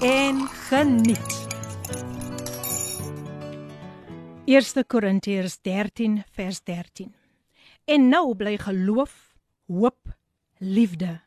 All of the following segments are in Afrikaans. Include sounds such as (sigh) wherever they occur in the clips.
en geniet. 1 Korintiërs 13 vers 13. En nou bly geloof, hoop, liefde.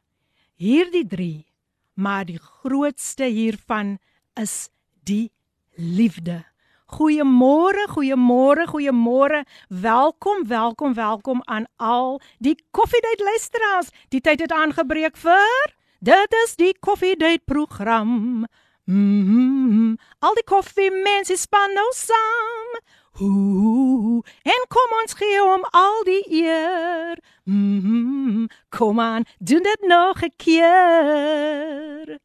Hierdie 3, maar die grootste hiervan is die liefde. Goeiemôre, goeiemôre, goeiemôre. Welkom, welkom, welkom aan al die Koffiedייט luisteraars. Die tyd het aangebreek vir Dit is die Koffiedייט program. Mm -hmm. Al die koffiemense span nou saam. Ooh, en kom ons gee hom al die eer. Mm -hmm. Kom aan, doen dit nog 'n keer.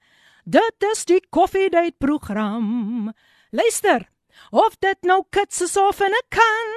Dit is die Koffiedייט program. Luister. Of dit nou kits is of in 'n kan.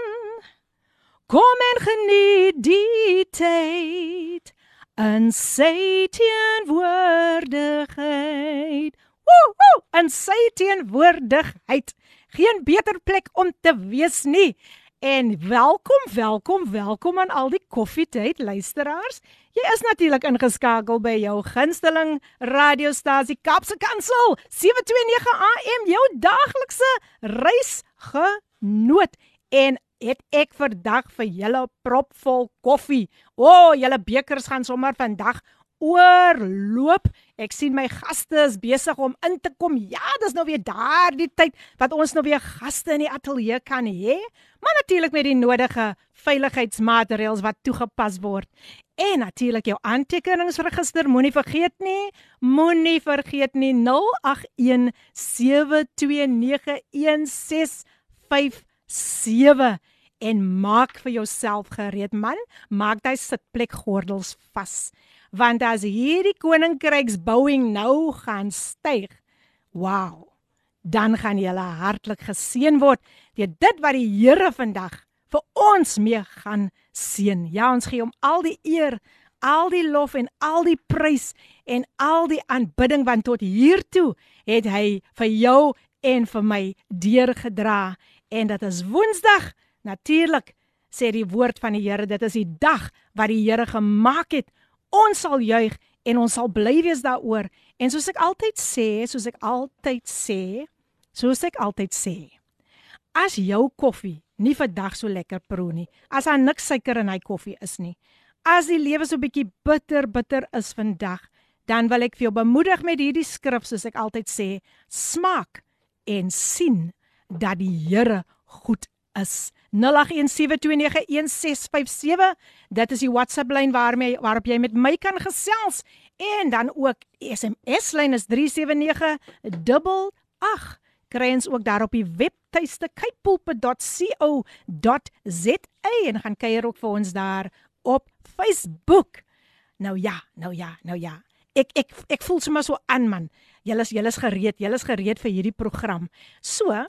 Kom en geniet die tyd in sy teenwoordigheid. Woe, woe, in sy teenwoordigheid. Geen beter plek om te wees nie. En welkom, welkom, welkom aan al die koffietyd luisteraars. Jy is natuurlik ingeskakel by jou gunsteling radiostasie Kapse Kansel 729 AM, jou daaglikse reisgenoot. En het ek vandag vir julle propvol koffie. O, oh, julle bekers gaan sommer vandag oorloop. Ek sien my gaste is besig om in te kom. Ja, dis nou weer daardie tyd wat ons nou weer gaste in die ateljee kan hê, maar natuurlik met die nodige veiligheidsmaatreëls wat toegepas word. En natuurlik jou aantekeningsregister moenie vergeet nie. Moenie vergeet nie 0817291657 en maak vir jouself gereed man, maak daai sitplek gordels vas. Want as hierdie koninkryksbouing nou gaan styg, wow, dan gaan jy hartlik geseën word deur dit wat die Here vandag vir ons mee gaan seën. Ja, ons gee hom al die eer, al die lof en al die prys en al die aanbidding want tot hier toe het hy vir jou en vir my deurgedra en dit is Woensdag natuurlik sê die woord van die Here dit is die dag wat die Here gemaak het ons sal juig en ons sal bly wees daaroor en soos ek altyd sê soos ek altyd sê soos ek altyd sê as jou koffie nie vandag so lekker proe nie. As daar niks suiker in hy koffie is nie. As die lewe so bietjie bitter bitter is vandag, dan wil ek vir jou bemoedig met hierdie skrif soos ek altyd sê, smaak en sien dat die Here goed is. 0817291657 dit is die WhatsApp lyn waarmee waarop jy met my kan gesels en dan ook SMS lyn is 37988 kry ons ook daar op die webtuiste kypulpe.co.za en gaan kuier ook vir ons daar op Facebook. Nou ja, nou ja, nou ja. Ek ek ek voel sommer so aan man. Julle is julle is gereed, julle is gereed vir hierdie program. So,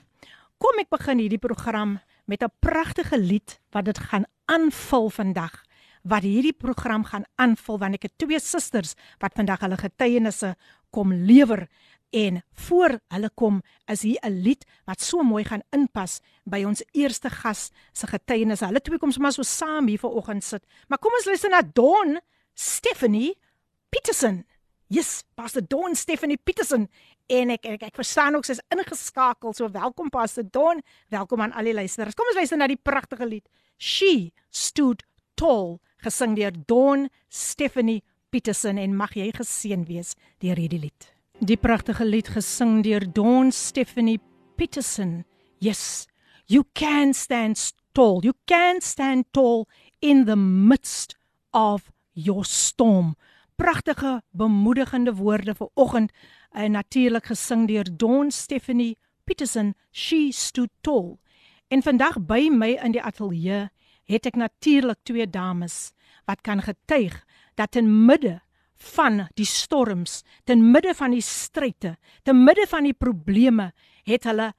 kom ek begin hierdie program met 'n pragtige lied wat dit gaan aanvul vandag. Wat hierdie program gaan aanvul want ek het twee susters wat vandag hulle getuienisse kom lewer En voor hulle kom is hier 'n lied wat so mooi gaan inpas by ons eerste gas se getuienis. Hulle twee kom sommer so saam hier vanoggend sit. Maar kom ons luister na Don Stephanie Peterson. Yes, Pastor Don Stephanie Peterson. En ek ek, ek verstaan ook sy's ingeskakel. So welkom Pastor Don. Welkom aan al die luisteraars. Kom ons luister na die pragtige lied. She stood tall gesing deur Don Stephanie Peterson en mag jy geseën wees deur hierdie lied. Die pragtige lied gesing deur Dawn Stephanie Peterson. Yes, you can stand tall. You can stand tall in the midst of your storm. Pragtige bemoedigende woorde vir oggend en natuurlik gesing deur Dawn Stephanie Peterson. She stood tall. En vandag by my in die ateljee het ek natuurlik twee dames wat kan getuig dat in midde van die storms, te midde van die stryde, te midde van die probleme, het hulle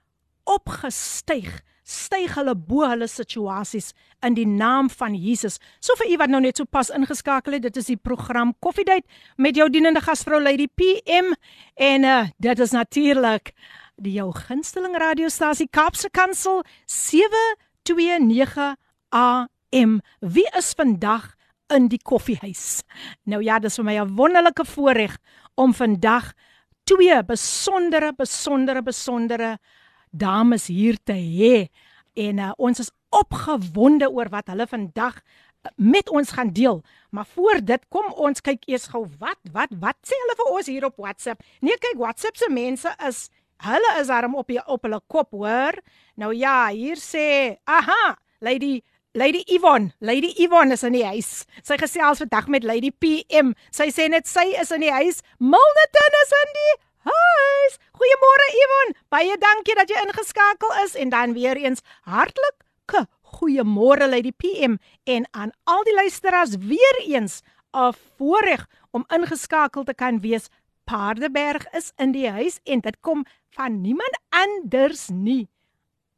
opgestyg styg hulle bo hulle situasies in die naam van Jesus. So vir u wat nou net so pas ingeskakel het, dit is die program Koffiedייט met jou dienende gasvrou Lady PM en uh, dit is natuurlik die jou gunsteling radiostasie Kaapse Kansel 729 AM. Wie is vandag in die koffiehuis? Nou ja, dis vir my 'n wonderlike voorreg om vandag twee besondere besondere besondere dames hier te hê en uh, ons is opgewonde oor wat hulle vandag uh, met ons gaan deel. Maar voor dit kom ons kyk eers gou wat wat wat sê hulle vir ons hier op WhatsApp. Nee, kyk WhatsApp se mense is hulle is arm op die, op hulle kop, hoor. Nou ja, hier sê, aha, Lady Lady Yvonne, Lady Yvonne is in die huis. Sy gesels vandag met Lady PM. Sy sê net sy is in die huis. Milnerton is in die huis. Goeiemôre Yvonne. Baie dankie dat jy ingeskakel is en dan weer eens hartlike goeiemôre Lady PM en aan al die luisteraars weer eens 'n voorreg om ingeskakel te kan wees. Paardeberg is in die huis en dit kom van niemand anders nie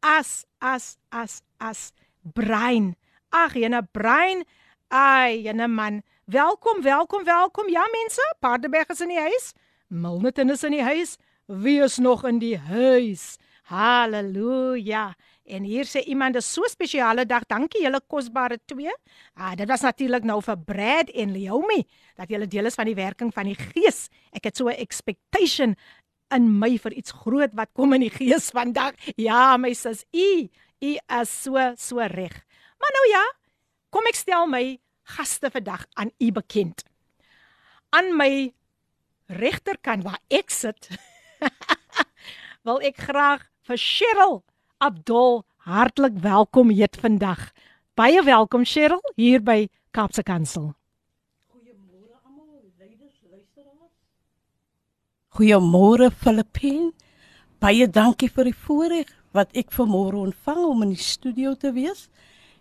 as as as as brein. Ag, jene brein. Ai, jene man. Welkom, welkom, welkom. Ja mense, Paardeberg is in die huis. Milnerton is in die huis. Wie is nog in die huis? Halleluja. En hier sê iemand 'n so spesiale dag. Dankie julle kosbare twee. Ah, dit was natuurlik nou vir Brad en Leomi dat julle deel is van die werking van die Gees. Ek het so 'n expectation in my vir iets groot wat kom in die Gees vandag. Ja, my sis, u, u is so so reg. Maar nou ja, kom ek stel my gaste vandag aan u bekend. Aan my regterkant waar ek sit, (laughs) wil ek graag vir Cheryl Abdul hartlik welkom heet vandag. Baie welkom Cheryl hier by Kaapse Kansel. Goeiemôre almal, leiders, luisteraars. Goeiemôre Filippin. Baie dankie vir die voorreg wat ek vanmôre ontvang om in die studio te wees.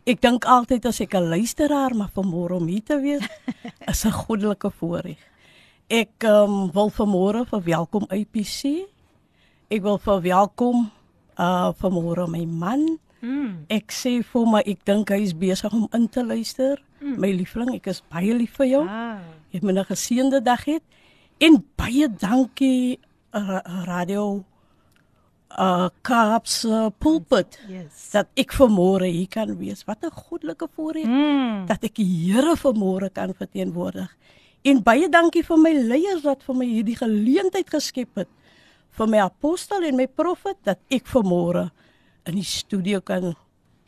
Ek dink altyd as ek 'n luisteraar maar vanmôre om hier te wees (laughs) is 'n goddelike voorreg. Ek um, wil vanmôre verwelkom IPC. Ek wil verwelkom uh vanmôre my man. Mm. Ek sê vir my ek dink hy is besig om in te luister. Mm. My liefling, ek is baie lief vir jou. Ah. Jy het my 'n geseënde dag hê. En baie dankie ra radio uh Kaapse uh, pulpit Yes. dat ek vanmôre hier kan wees. Wat 'n goddelike voorreg Mm. dat ek die Here vanmôre kan verteenwoordig. En baie dankie vir my leiers wat vir my hierdie geleentheid geskep het vir my apostel en my profet dat ek vanmôre in die studio kan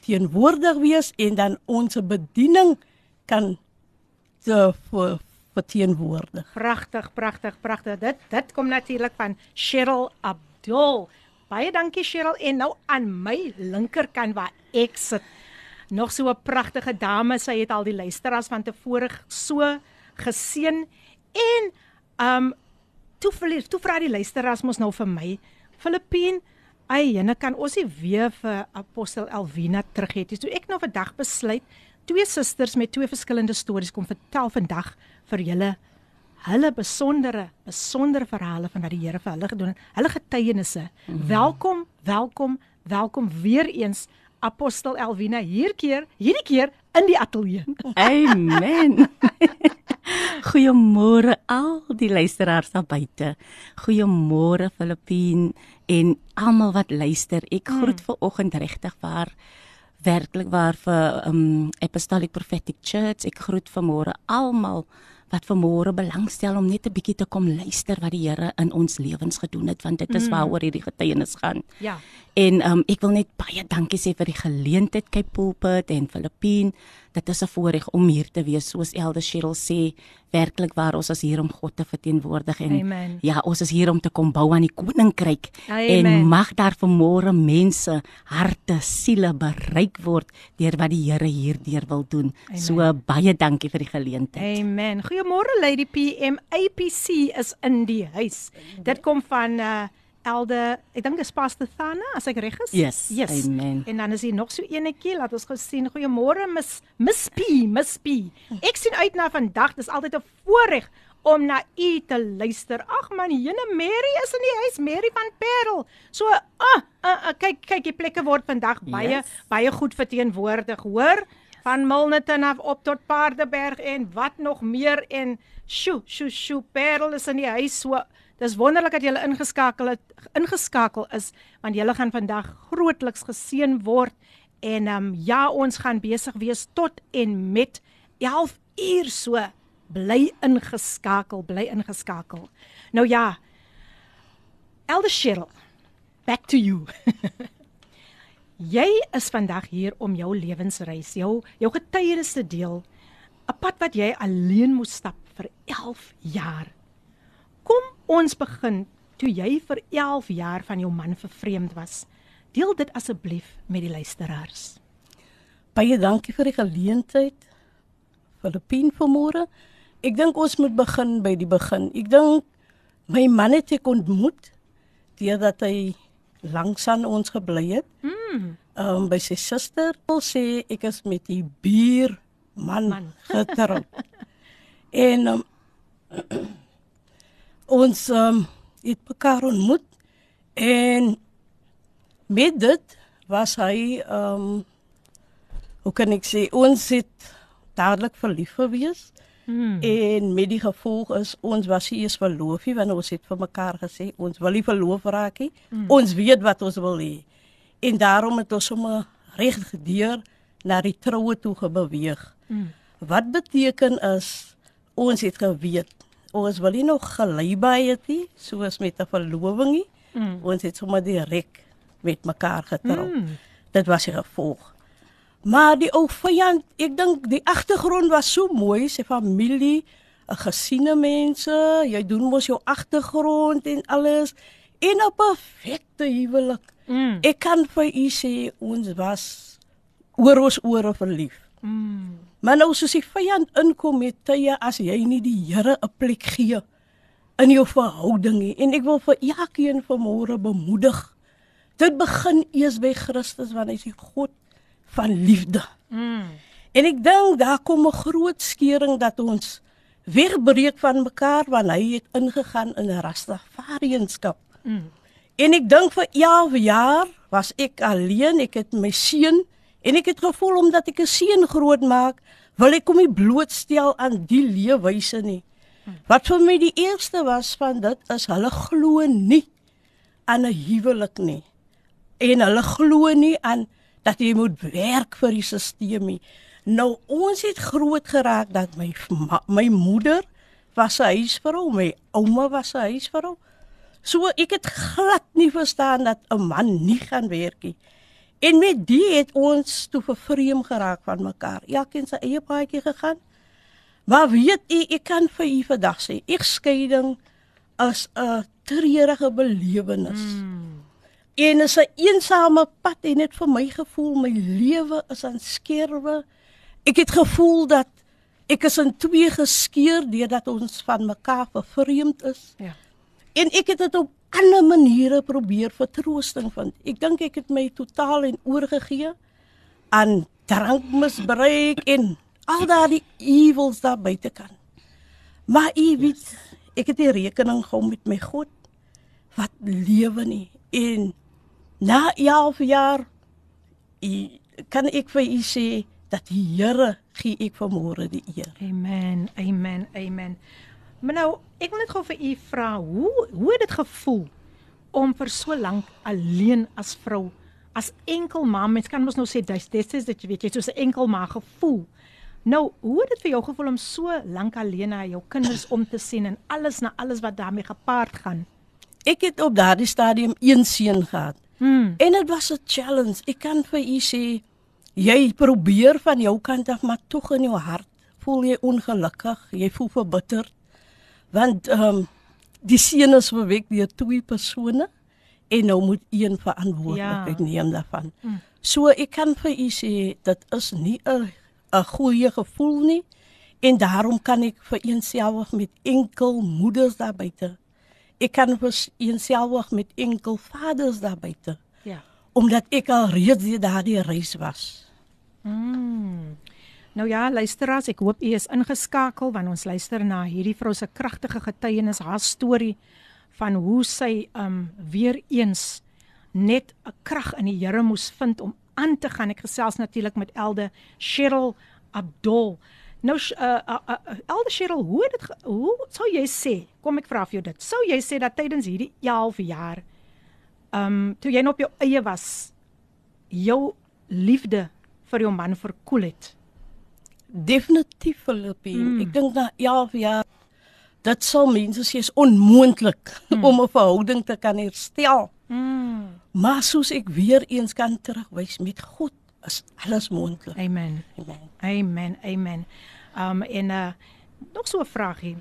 teenwoordig wees en dan ons bediening kan te ver- verteenwoordig. Pragtig, pragtig, pragtig. Dit dit kom natuurlik van Cheryl Abdul. Baie dankie Cheryl en nou aan my linkerkant waar ek sit. Nog so 'n pragtige dame. Sy het al die luisteraars van tevore so geseën en um toe verlies, toe vra die luisteraars mos nou vir my Filippien Ai, en kan ons nie weer vir apostel Elvina terug hê. Toe ek nou vandag besluit twee susters met twee verskillende stories kom vertel vandag vir julle hulle besondere besondere verhale van wat die Here vir hulle gedoen het. Hulle getuienisse. Mm -hmm. Welkom, welkom, welkom weer eens apostel Elvina hier keer, hierdie keer in die ateljee. Amen. (laughs) Goeiemôre al die luisteraars daar buite. Goeiemôre Filippien en almal wat luister. Ek groet ver oggend regtig waar werklik waar vir um Apostolic Prophetic Church. Ek groet vanmôre almal wat vanmôre belangstel om net 'n bietjie te kom luister wat die Here in ons lewens gedoen het want dit is waaroor hierdie getuienis gaan. Ja. En um, ek wil net baie dankie sê vir die geleentheid Cape Pulpit en Filippien. Dit is 'n voorreg om hier te wees soos Elder Cheryl sê, werklik waar ons is hier om God te verteenwoordig en Amen. ja, ons is hier om te kom bou aan die koninkryk. Amen. En mag daar vanmôre mense harte, siele bereik word deur wat die Here hierdeur wil doen. Amen. So baie dankie vir die geleentheid. Amen. Goeiemôre Lady PM. APC is in die huis. Dit kom van uh Elde, ek dink dis Pastor Thana as ek reg is. Yes, Yes. amen. En dan is hier nog so enetjie, laat ons gou sien. Goeiemôre Miss Miss P, Miss P. Ek sien uit na vandag. Dis altyd 'n voorreg om na u te luister. Ag man, Jene Mary is in die huis, Mary van Parel. So, ah, ah, ah kyk kyk die plekke word vandag baie yes. baie goed verteenwoordig, hoor? Van Milnerton af op tot Paardeberg en wat nog meer en sjo, sjo, sjo, Parel is in die huis. So, dis wonderlik dat jy ingeskakel het, ingeskakel is want jy gaan vandag grootliks geseën word. En ehm um, ja, ons gaan besig wees tot en met 11 uur so. Bly ingeskakel, bly ingeskakel. Nou ja. Elder Cheryl, back to you. (laughs) jy is vandag hier om jou lewensreis, jou jou getuienis te deel. 'n Pad wat jy alleen moes stap vir 11 jaar. Kom ons begin toe jy vir 11 jaar van jou man vervreemd was. Deel dit asseblief met die luisteraars. Baie dankie vir die geleentheid. Filippin vanmôre. Ek dink ons moet begin by die begin. Ek dink my man het ek ontmoet deurdat hy langs aan ons gebly het. Mm. Um by sy suster wil sê ek is met die buur man, man. getroud. (laughs) en um, (clears throat) ons um, het mekaar ontmoet en met dit was hy ehm um, hoe kan ek sê ons het dadelik verlief gewees. Hmm. En met die gevolg is ons was eers verloof nie want ons het vir mekaar gesê ons wil nie verloof raak nie. Hmm. Ons weet wat ons wil hê. En daarom het ons sommer reg gedeur na die troue toe gebeweeg. Hmm. Wat beteken is ons het geweet ons wil nie nog gelei by het nie soos met 'n verloving nie. Hmm. Ons het sommer direk met mekaar getrou. Mm. Dit was die gevolg. Maar die ou vyand, ek dink die agtergrond was so mooi, sy familie, 'n gesiene mense, jy doen mos jou agtergrond en alles in 'n perfekte huwelik. Mm. Ek kan vir u sê ons was oor ons ore verlief. Mm. Maar nou soos die vyand inkom met tye as jy nie die Here 'n plek gee in jou verhouding nie en ek wil vir elkeen vanmôre bemoedig dit begin eers by Christus want hy is die God van liefde. Mm. En ek dink daar kom 'n groot skeuring dat ons wegbreek van mekaar want hy het ingegaan in 'n rastafariënskap. Mm. En ek dink vir 11 jaar was ek alleen, ek het my seun en ek het gevoel omdat ek 'n seun groot maak, wil ek hom nie blootstel aan die leefwyse nie. Wat vir my die eerste was van dit is hulle glo nie aan 'n huwelik nie en hulle glo nie aan dat jy moet werk vir die stelsel nie. Nou ons het groot geraak dat my my moeder was 'n huisvrou, my ouma was 'n huisvrou. So ek het glad nie verstaan dat 'n man nie gaan werk nie. En met dit het ons toe vervreem geraak van mekaar. Elkeen sy eie paadjie gegaan. Maar weet u, ek kan vir u vandag sê, egskeiding is 'n treurige belewenis. Mm. En is 'n eensame pad en dit vir my gevoel my lewe is aan skerwe. Ek het gevoel dat ek is in twee geskeur deurdat ons van mekaar vervreemd is. Ja. En ek het dit op ander maniere probeer vertroosting vind. Ek dink ek het my totaal en oorgegee aan drankmisbruik en al daardie evils daar buite kan. Maar u weet, ek het die rekening gehou met my God wat lewe nie en na 11 jaar kan ek vir u sê dat die Here gee ek vanmôre die eer. Amen. Amen. Amen. Maar nou, ek wil net gou vir u vra, hoe hoe het dit gevoel om vir so lank alleen as vrou, as enkel ma, mens kan mos nou sê dis dis is dit jy weet jy soos 'n enkel ma gevoel. Nou, hoe het dit vir jou gevoel om so lank alleen na jou kinders om te sien en alles na alles wat daarmee gepaard gaan? Ek het op daardie stadium een seun gehad. Hmm. En dit was 'n challenge. Ek kan vir u sê jy probeer van jou kant af maar tog in jou hart voel jy ongelukkig, jy voel verbitter. Want ehm um, die seun is verwek deur twee persone en nou moet een verantwoordelikheid ja. neem daarvan. Hmm. So ek kan vir u sê dit is nie 'n 'n goeie gevoel nie en daarom kan ek vir eenselfig met enkel moeders daar buite ek kan vir eenselfig met enkel vaders daar buite. Ja. Omdat ek al reeds daardie reis was. Mm. Nou ja, luisteraars, ek hoop u is ingeskakel want ons luister na hierdie vrou se kragtige getuienis, haar storie van hoe sy um weer eens net 'n krag in die Here moes vind om aan te gaan. Ek gesels natuurlik met Elde Cheryl Abdul. Nou uh, uh, uh, Elde Cheryl, hoe het dit hoe sou jy sê? Kom ek vra vir jou dit. Sou jy sê dat tydens hierdie 11 jaar um toe jy nog op jou eie was, jou liefde vir jou man verkoel het? Definitief Filippine. Mm. Ek dink na 11 jaar dit sal mense sê is onmoontlik mm. (laughs) om 'n verhouding te kan herstel. Mm. Maar soos ek weer eens kan terugwys met God is alles moontlik. Amen. Amen. Amen. Amen. Um en uh nog so 'n vraagie.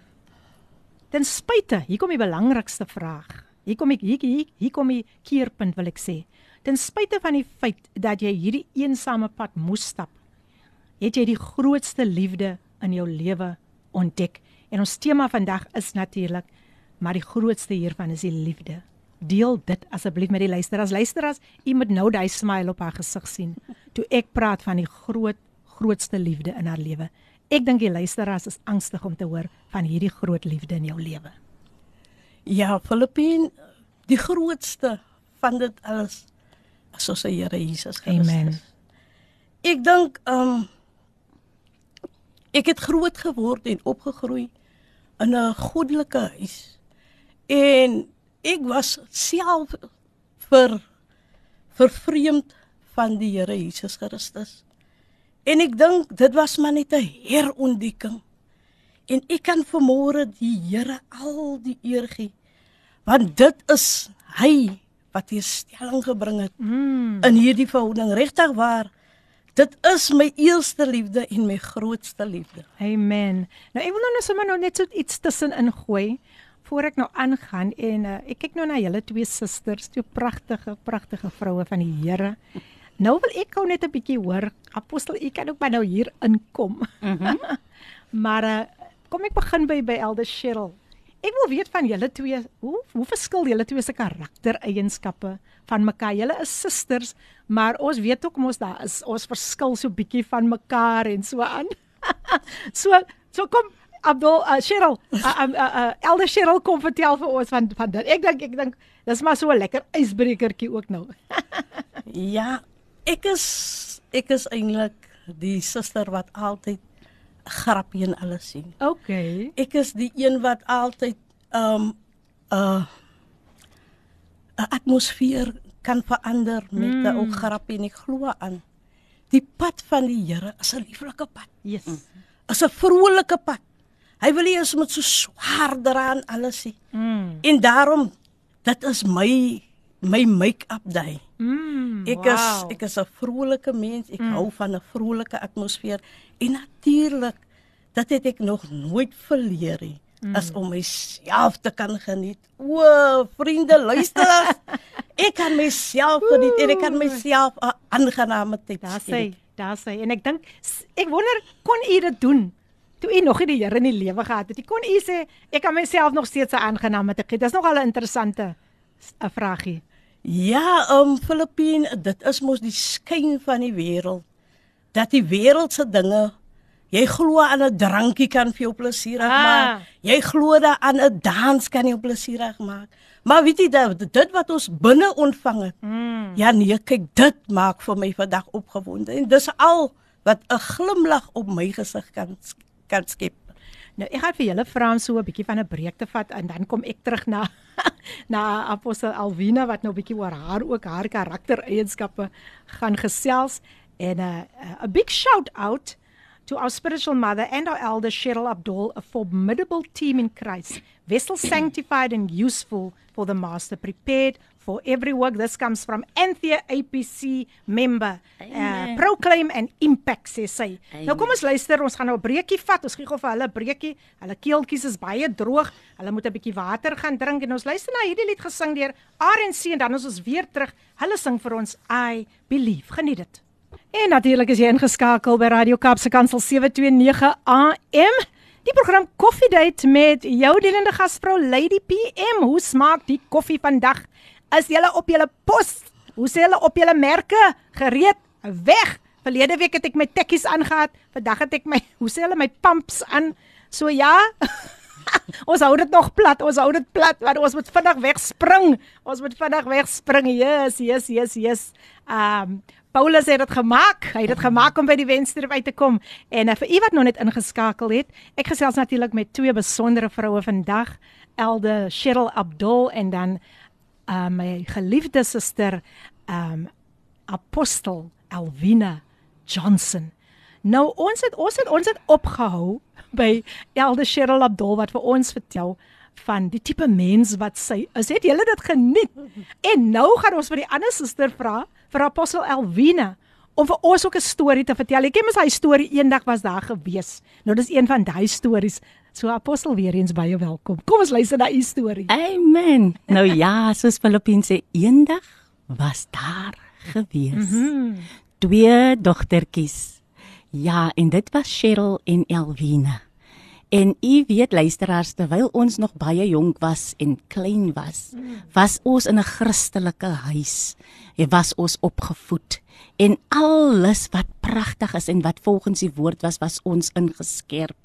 Ten spyte, hier kom die belangrikste vraag. Hier kom ek hier, hier hier kom die keerpunt wil ek sê. Ten spyte van die feit dat jy hierdie eensame pad moes stap, het jy die grootste liefde in jou lewe ontdek. En ons tema vandag is natuurlik maar die grootste hiervan is die liefde. Deel dit asseblief met die luisteraars. Luisteraars, u moet nou daai smile op haar gesig sien toe ek praat van die groot grootste liefde in haar lewe. Ek dink die luisteraars is angstig om te hoor van hierdie groot liefde in jou lewe. Ja, Filippine, die grootste van dit alles is ons Here Jesus Christus. Amen. Ek dink um ek het groot geword en opgegroei in 'n goddelike huis. En ek was self vir vervreemd van die Here Jesus Christus. En ek dink dit was maar net 'n herontdekking. En ek kan vanmôre die Here al die eer gee. Want dit is hy wat hier stelling gebring het Mm. in hierdie verhouding regtig waar. Dit is my eerste liefde en my grootste liefde. Amen. Nou ek wil nou net sommer nou net so iets tussenin gooi voor ek nou aangaan en uh, ek kyk nou na julle twee susters, twee pragtige pragtige vroue van die Here. Nou wil ek gou net 'n bietjie hoor. Apostel, u kan ook maar nou hier inkom. Mm (laughs) maar uh, kom ek begin by by Elder Cheryl. Ek wil weet van julle twee, hoe hoe verskil julle twee se karaktereienskappe van mekaar? Julle is susters, maar ons weet ook mos daar is ons verskil so bietjie van mekaar en so aan. (laughs) so so kom Abdul uh, Cheryl, uh, um, uh, uh, Elder Cheryl kom vertel vir ons van van dit. Ek dink ek dink dis maar so 'n lekker ysbrekertjie ook nou. (laughs) Ja, ek is ek is eintlik die suster wat altyd grappie en alles sien. Okay. Ek is die een wat altyd um 'n uh, 'n atmosfeer kan verander met 'n mm. ou grappie en ek glo aan. Die pad van die Here is 'n lieflike pad. Yes. Is 'n vrolike pad. Hy wil nie eens met so swaar dra aan alles nie. Mm. En daarom dit is my my make-up day. Mm. Ek wow. is ek is 'n vrolike mens. Ek mm. hou van 'n vrolike atmosfeer en natuurlik dit het ek nog nooit verleer nie. Mm. As om myself te kan geniet. O, vriende, luister. (laughs) ek kan myself geniet en ek kan myself 'n aangename tyd Daar sê, daar sê en ek dink ek wonder kon u dit doen toe u nog nie die Here in die lewe gehad het. nie? Kon u sê ek kan myself nog steeds 'n aangename tyd gee. Dis nogal 'n interessante 'n vragie. Ja, um Filippine, dit is mos die skyn van die wêreld. Dat die wêreldse dinge jy glo aan 'n drankie kan vir jou plesierig Ah. maak. Jy glo dat aan 'n dans kan jou plesierig maak. Maar weet jy dat dit wat ons binne ontvang het. Mm. Ja nee, kyk dit maak vir my vandag opgewonde en dis al wat 'n glimlag op my gesig kan kan skep. Nou ek gaan vir julle vra om so 'n bietjie van 'n breek te vat en dan kom ek terug na (laughs) na Apostel Alvina wat nou 'n bietjie oor haar ook haar karaktereienskappe gaan gesels en 'n uh, 'n big shout out to our spiritual mother and our elder Cheryl Abdul, a formidable team in Christ, vessel sanctified and useful for the master, prepared for every work. This comes from Anthea APC member. Uh, Amen. proclaim and impact sê sy. Amen. Nou kom ons luister, ons gaan nou 'n breekie vat. Ons gee gou vir hulle 'n breekie. Hulle keeltjies is baie droog. Hulle moet 'n bietjie water gaan drink en ons luister na hierdie lied gesing deur RNC en dan is ons weer terug. Hulle sing vir ons I Believe. Geniet dit. En natuurlik is jy ingeskakel by Radio Kaapse Kansel 729 AM. Die program Coffee Date met jou dienende gasvrou Lady PM. Hoe smaak die koffie vandag? Is julle op julle pos? Hoe sê hulle op julle merke? Gereed? Weg Verlede week het ek my tekkies aangehad. Vandag het ek my hoe sê hulle my pumps aan. So ja. (laughs) ons hou dit nog plat. Ons hou dit plat want ons moet vinnig wegspring. Ons moet vinnig wegspring. Yes, yes, yes, yes. Um Paulus het dit gemaak. Hy het dit gemaak om by die wenster uit te kom. En uh, vir u wat nog net ingeskakel het, ek gesels natuurlik met twee besondere vroue vandag, Elde Cheryl Abdul en dan uh, my geliefde suster um Apostel Alvina Johnson. Nou ons het ons het ons het opgehou by Elde Cheryl Abdul wat vir ons vertel van die tipe mens wat sy is. Het julle dit geniet? En nou gaan ons vir die ander suster vra vir Apostel Elwina om vir ons ook 'n storie te vertel. Ek ken mos hy storie eendag was daar gewees. Nou dis een van daai stories. So Apostel weer eens baie welkom. Kom ons luister na u storie. Amen. Nou ja, soos Filippine sê, eendag was daar gewees. Mm -hmm. Twee dogtertjies. Ja, en dit was Cheryl en Elwina. En u weet luisteraars terwyl ons nog baie jonk was en klein was, was ons in 'n Christelike huis. Jy was ons opgevoed en alles wat pragtig is en wat volgens die woord was, was ons ingeskerp.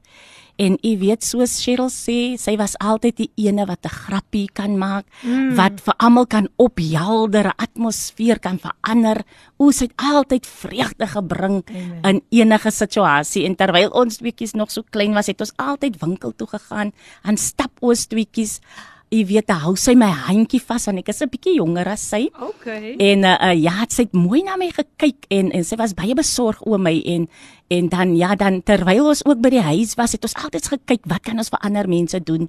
En u weet soos Cheryl sê, sy was altyd die ene wat 'n grappie kan maak, mm. wat vir almal kan ophelder, 'n atmosfeer kan verander. Oos het altyd vreugde gebring Amen. in enige situasie. En terwyl ons tweeetjies nog so klein was, het ons altyd winkel toe gegaan en stap ons tweeetjies Jy weet, hou sy my handjie vas want ek is 'n bietjie jonger as sy. Okay. En uh, uh ja, sy het mooi na my gekyk en en sy was baie besorg oor my en en dan ja, dan terwyl ons ook by die huis was, het ons altyd gekyk wat kan ons vir ander mense doen.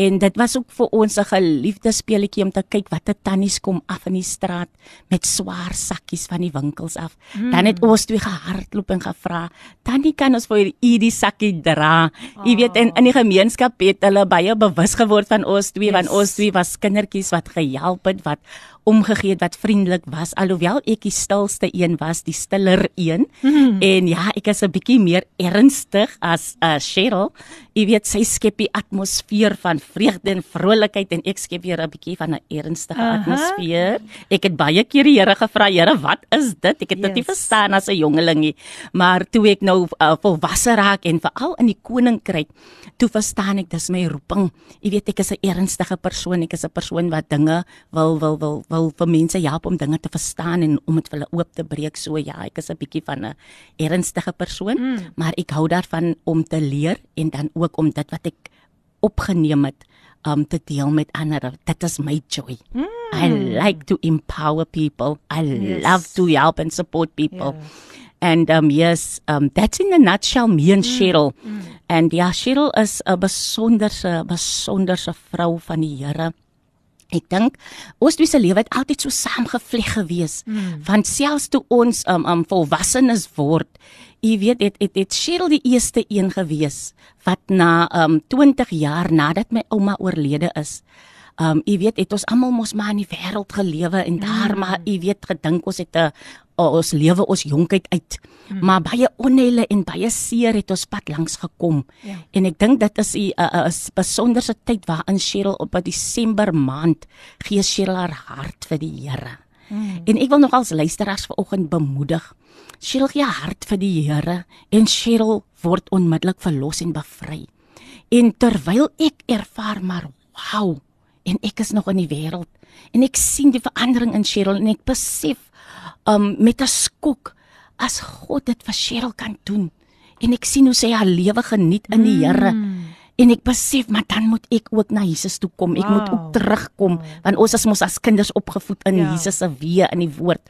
En dit was ook vir ons 'n geliefde speletjie om te kyk watter tannies kom af in die straat met swaar sakkies van die winkels af. Mm. Dan het ons twee gehardloop en gevra, "Tannie, kan ons vir u die sakkie dra?" Oh. Jy weet, in in die gemeenskap het hulle baie bewus geword van ons twee yes. want ons twee was kindertjies wat gehelp het, wat omgegee het wat vriendelik was alhoewel ek die stilste een was die stiller een. Mm. en ja ek is 'n bietjie meer ernstig as uh, Cheryl. Jy weet sy skep die atmosfeer van vreugde en vrolikheid en ek skep weer 'n bietjie van 'n ernstige -huh. atmosfeer. Ek het baie keer die Here gevra Here wat is dit? Ek het yes. dit nie verstaan as 'n jongeling nie. Maar toe ek nou uh, volwasse raak en veral in die koninkryk toe verstaan ek dis my roeping. Jy weet ek is 'n ernstige persoon. Ek is 'n persoon wat dinge wil wil wil wil vir mense help om dinge te verstaan en om dit vir hulle oop te breek. So ja, ek is 'n bietjie van 'n ernstige persoon, mm. maar ek hou daarvan om te leer en dan ook om dit wat ek opgeneem het om um, te deel met ander. Dit is my joy. Mm. I like to empower people. I yes. love to help and support people. Yeah. And um yes, um that's in a nutshell me and mm. Cheryl. Mm. And ja, Cheryl is 'n besonderse besonderse vrou van die Here. Ek dink ons twee se lewe het altyd so saamgevleg gewees. Mm. Want selfs toe ons um um volwassenes word, jy weet dit het dit Cheryl die eerste een gewees wat na um 20 jaar nadat my ouma oorlede is. Um jy weet het ons almal mos maar in die wêreld gelewe en daar mm. maar jy weet gedink ons het 'n ons lewe ons jonkheid uit. Hmm. Maar baie onheile en baie seer het ons pad langs gekom. Ja. En ek dink dit is 'n 'n besonderse tyd waarin Cheryl op 'n Desember maand gee Cheryl haar hart vir die Here. Hmm. En ek wil nog als luisteraars vanoggend bemoedig. Cheryl gee hart vir die Here en Cheryl word onmiddellik verlos en bevry. En terwyl ek ervaar maar wow en ek is nog in die wêreld en ek sien die verandering in Cheryl en ek besef um met 'n skok as God dit vir Cheryl kan doen. En ek sien hoe sy haar lewe geniet in die Here. Mm. En ek besef maar dan moet ek ook na Jesus toe kom. Ek wow. moet ook terugkom wow. want ons is mos as kinders opgevoed in ja. Jesus se weë in die woord.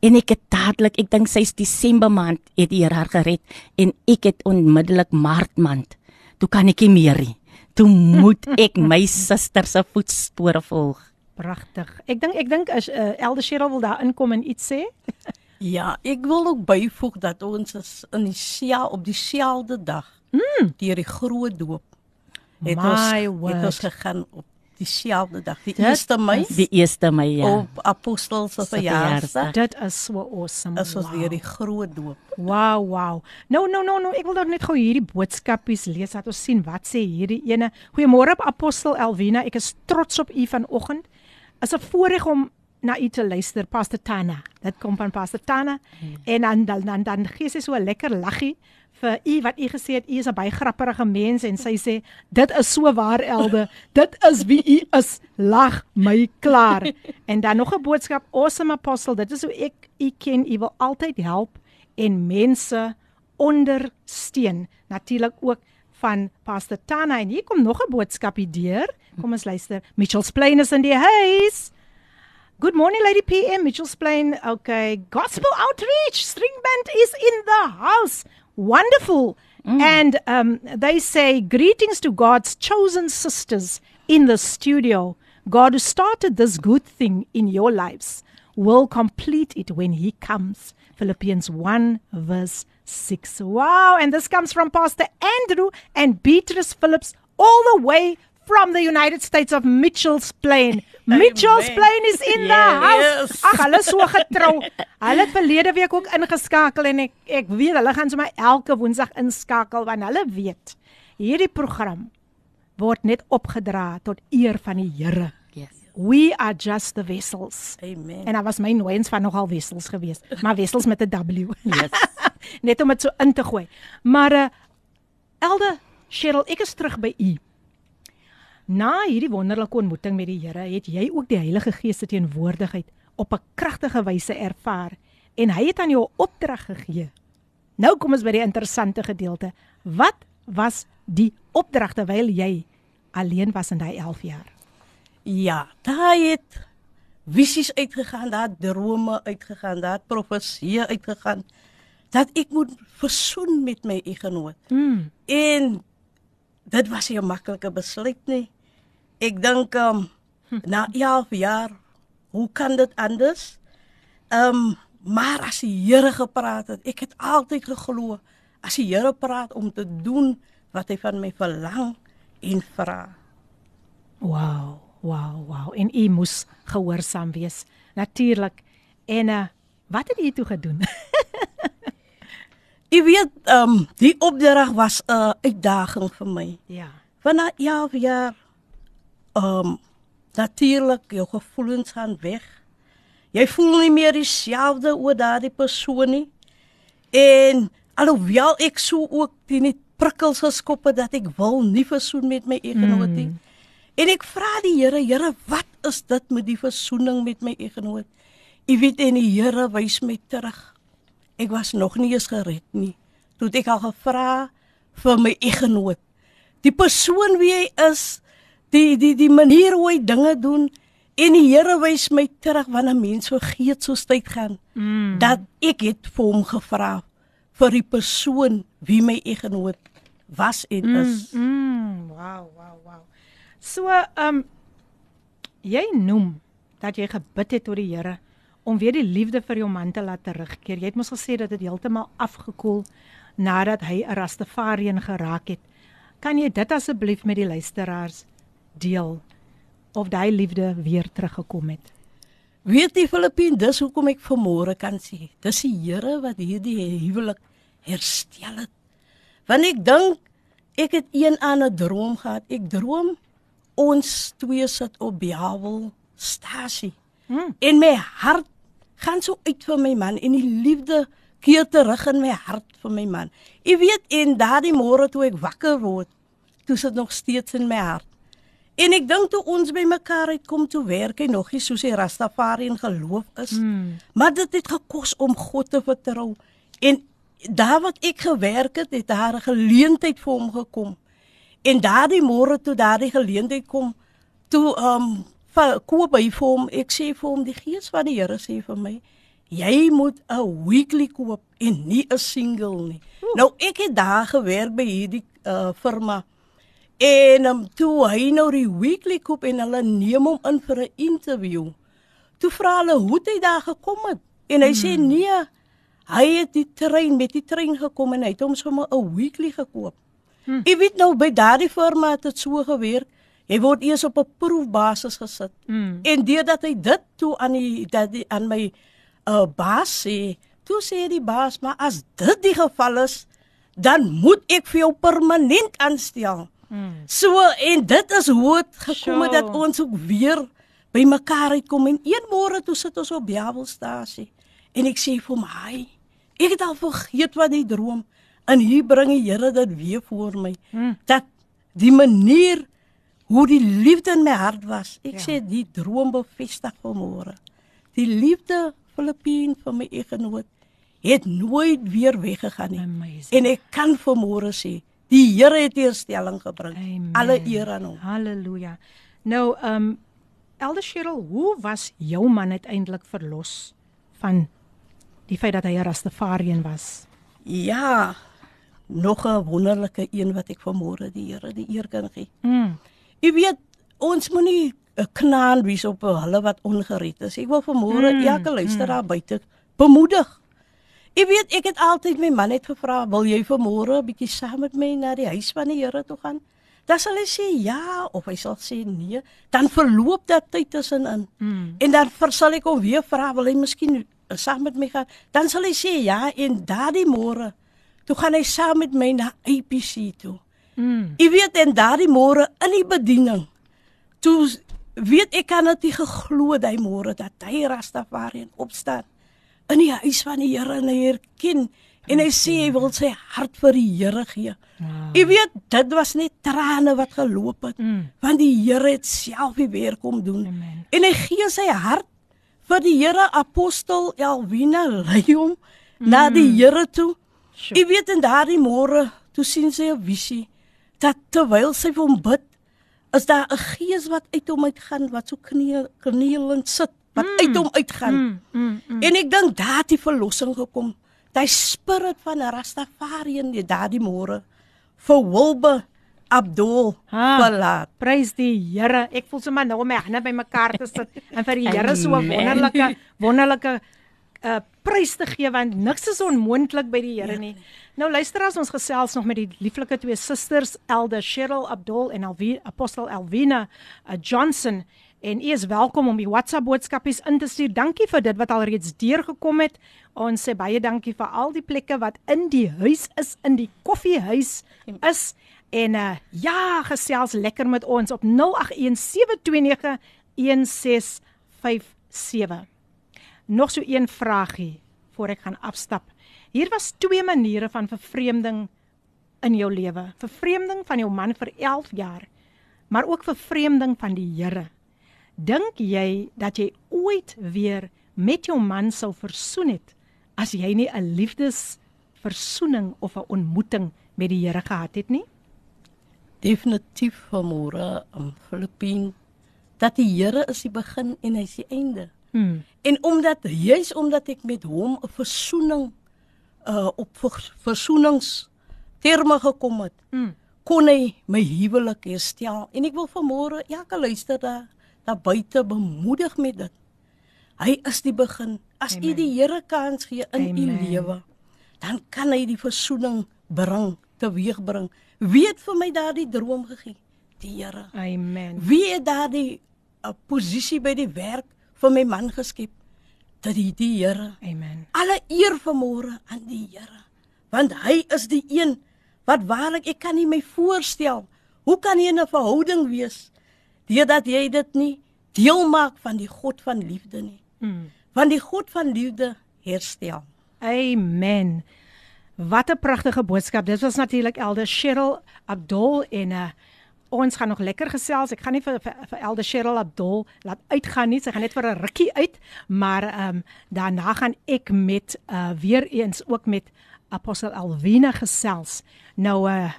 En ek het dadelik, ek dink sy's Desember maand het die Here haar gered en ek het onmiddellik Maart maand. Toe kan ek nie meer nie. Toe moet ek my (laughs) suster se voetspore volg. Pragtig. Ek dink ek dink as uh, Elde Cheryl wil daar inkom en iets sê. (laughs) ja, ek wil ook byvoeg dat ons is in die seel op dieselfde dag mm. deur die groot doop het My ons word. het ons gegaan op dieselfde dag, die 1 Mei. Die 1 Mei ja. Op Apostel se verjaarsdag. Dit is so awesome. Dit was weer die groot doop. Wow, wow. Nou, nou, nou, nou, ek wil dan net gou hierdie boodskapies lees dat ons sien wat sê hierdie ene. Goeiemôre Apostel Elwina, ek is trots op u vanoggend is 'n voorreg om na u te luister, Pastor Tana. Dit kom van Pastor Tana en dan dan dan, dan gee sy so 'n lekker laggie vir u wat u gesê het u is 'n baie grappige mens en sy sê dit is so waar elde. Dit is wie u is. Lag my klaar. (laughs) En dan nog 'n boodskap, awesome apostle. Dit is hoe ek u ken. U wil altyd help en mense ondersteun. Natuurlik ook van Pastor Tana en hier kom nog 'n boodskapie deur. Kom ons luister. Mitchell's Plain is in die huis. Good morning Lady PM Mitchell's Plain. Okay, Gospel Outreach String Band is in the house. Wonderful. Mm. And um they say greetings to God's chosen sisters in the studio. God who started this good thing in your lives will complete it when he comes. Philippians 1 verse 6. Wow, and this comes from Pastor Andrew and Beatrice Phillips all the way from the United States of Mitchell's Plain. Mitchell's Plain is in the house. Yes. Ag, hulle so getrou. Hulle het verlede week ook ingeskakel en ek ek weet hulle gaan sommer elke Woensdag inskakel want hulle weet hierdie program word net opgedra tot eer van die Here. Yes. We are just the vessels. Amen. En daar was my nooiens van nogal wessels geweest, maar wessels met 'n W. Yes. (laughs) net om dit so in te gooi. Maar uh Elde Cheryl, ek is terug by u. Na hierdie wonderlike ontmoeting met die Here, het jy ook die Heilige Gees se teenwoordigheid op 'n kragtige wyse ervaar en hy het aan jou 'n opdrag gegee. Nou kom ons by die interessante gedeelte. Wat was die opdrag terwyl jy alleen was in daai 11 jaar? Ja, daar het visies uitgegaan, daar het drome uitgegaan, daar het profeseë uitgegaan dat ek moet versoen met my egenoot. Mm. En dit was nie 'n maklike besluit nie. Ek dink um na 11 jaar, hoe kan dit anders? Um maar as die Here gepraat het, ek het altyd geglo as die Here praat om te doen wat hy van my verlang en vra. Wow, wow, wow. En u moes gehoorsaam wees. Natuurlik. En uh, wat het u toe gedoen? (laughs) Jy weet, um die opdrag was 'n uitdaging vir my. ja. Want na 11 jaar um natuurlik jou gevoelens gaan weg. Jy voel nie meer dieselfde oor daardie persoon nie. En alhoewel ek so ook die prikkels geskop het dat ek wil nie versoen met my egenoot nie. Mm. En ek vra die Here, Here, wat is dit met die versoening met my egenoot? Jy weet en die Here wys my terug. Ek was nog nie eens gered nie. Toe het ek al gevra vir my egenoot. Die persoon wie hy is, die die die manier hoe hy dinge doen en die Here wys my terug wanneer mens vergeet soos tyd gaan Mm. dat ek het vir hom gevra vir die persoon wie my egenoot was en is. Mm, mm, wow, wow, wow. So, ehm um, jy noem dat jy gebid het tot die Here om weer die liefde vir jou man te laat terugkeer. Jy het mos gesê dat dit heeltemal afgekoel nadat hy 'n Rastafarian geraak het. Kan jy dit asseblief met die luisteraars deel of daai liefde weer teruggekom het? Weet jy Filippien, dis hoekom ek vanmôre kan sê, dis die Here wat hierdie huwelik herstel het. Want ek dink ek het een aan 'n droom gehad. Ek droom ons twee sit op Bawel stasie. Hmm. En my hart gaan so uit vir my man en die liefde keer terug in my hart vir my man. Jy weet en daardie môre toe ek wakker word, toe sit nog steeds in my hart. En ek dink toe ons by mekaar uitkom toe werk hy nog nie soos hy Rastafari en geloof is. Hmm. Maar dit het gekos om God te vertrou. En daar wat ek gewerk het, het daar 'n geleentheid vir hom gekom. En daardie môre toe daardie geleentheid kom, toe um va- koop hy vir hom, ek sê vir hom die gees van die Here sê vir my, jy moet 'n weekly koop en nie 'n single nie. Oeh. Nou ek het daar gewerk by hierdie uh, firma. En um, toe hy nou die weekly koop en hulle neem hom in vir 'n interview. Toe vra hulle hoe hy daar gekom het? En hy hmm. sê nee, hy het die trein met die trein gekom en hy het hom sommer 'n weekly gekoop. Hmm. Jy weet nou by daardie firma het dit so gewerk. Jy word eers op 'n proefbasis gesit. Hmm. En deurdat hy dit toe aan die dat die aan my uh, baas sê, toe sê die baas, maar as dit die geval is, dan moet ek vir jou permanent aanstel. Hmm. So en dit is hoe dit gekom het dat ons ook weer by mekaar uitkom en een môre toe sit ons op Bybelstasie en ek sê vir my, ek het al vergeet wat die droom en hier bring die Here dit weer voor my. Hmm. Dat die manier hoe die liefde in my hart was. Ek Ja. sê die droom bevestig vanmôre. Die liefde Filippien vir my egenoot het nooit weer weggegaan nie. Amazing. En ek kan vanmôre sê, die Here het herstelling gebring. Amen. Alle eer aan hom. Halleluja. Nou, ehm um, Elder Cheryl, hoe was jou man uiteindelik verlos van die feit dat hy 'n Rastafarian was? Ja, nog 'n wonderlike een wat ek vanmôre die Here die eer kan gee. Mm. Jy weet, ons moenie 'n knaan wees op hulle wat ongered is. Ek wil vanmôre Mm, elke luisteraar mm. buite bemoedig. Jy weet, ek het altyd my man net gevra, "Wil jy vanmôre 'n bietjie saam met my na die huis van die Here toe gaan?" Dan sal hy sê ja of hy sal sê nee. Dan verloop dat tyd tussenin. Mm. En dan sal ek hom weer vra, "Wil hy miskien saam met my gaan?" Dan sal hy sê ja en daardie môre toe gaan hy saam met my na APC toe. Mm. Jy weet en daardie môre in die bediening. Toe weet ek kan dit nie geglo daai môre dat hy Rastafarian opstaan in die huis van die Here en hy herken en hy sê hy wil sy hart vir die Here gee. Wow. Jy weet dit was net trane wat geloop het Mm. want die Here het self die werk kom doen. Amen. En hy gee sy hart vir die Here apostel Elwina lei hom na die Here toe. Sjoe. Jy weet in daardie môre toe sien sy 'n visie dat terwyl sy vir hom bid, is daar 'n gees wat uit hom uitgaan wat so kniel knielend sit, wat mm. uit hom uitgaan. Mm. Mm. Mm. En ek dink daar het die verlossing gekom. Daai spirit van Rastafarian die daardie môre vir Wilbe Abdul Ha. verlaat. Prys die Here. Ek voel sommer nou om my hande bymekaar te sit (laughs) en vir die Here so 'n wonderlike (laughs) wonderlike uh prys te gee want niks is onmoontlik by die Here nie. Nou luister as ons gesels nog met die lieflike twee susters Elder Cheryl Abdul en Alvi Apostel Elvina uh, Johnson en u is welkom om die WhatsApp boodskapies in te stuur. Dankie vir dit wat alreeds deurgekom het. Ons sê baie dankie vir al die plekke wat in die huis is, in die koffiehuis is. En uh ja, gesels lekker met ons op 0817291657. Nog so een vragie voor ek gaan afstap. Hier was twee maniere van vervreemding in jou lewe. Vervreemding van jou man vir 11 jaar, maar ook vervreemding van die Here. Dink jy dat jy ooit weer met jou man sou versoen het as jy nie 'n liefdesversoening of 'n ontmoeting met die Here gehad het nie? definitief vanmôre om Filippien dat die Here is die begin en hy is die einde. Hmm. En omdat juis omdat ek met hom 'n versoening uh op vers, versoenings terme gekom het, Hmm. kon hy my huwelik herstel. En ek wil vanmôre elke luister daar buite bemoedig met dit. Hy is die begin. As u Amen. die Here kans gee in u Amen. lewe, dan kan hy die versoening bring, teweegbring. Wie het vir my daardie droom gegee? Die Here. Amen. Wie het daardie uh, posisie by die werk vir my man geskep? Dit die, die Here. Amen. Alle eer vanmôre aan die Here. Want hy is die een wat waarlik ek kan nie my voorstel. Hoe kan jy 'n verhouding wees deurdat jy dit nie deel maak van die God van liefde nie? Hmm. Want die God van liefde herstel. Amen. Wat 'n pragtige boodskap. Dit was natuurlik Elder Cheryl Abdul en uh ons gaan nog lekker gesels. Ek gaan nie vir vir, vir Elder Cheryl Abdul laat uitgaan nie. Sy gaan net vir 'n rukkie uit, maar ehm um, daarna gaan ek met uh weer eens ook met Apostel Alwina gesels. Nou uh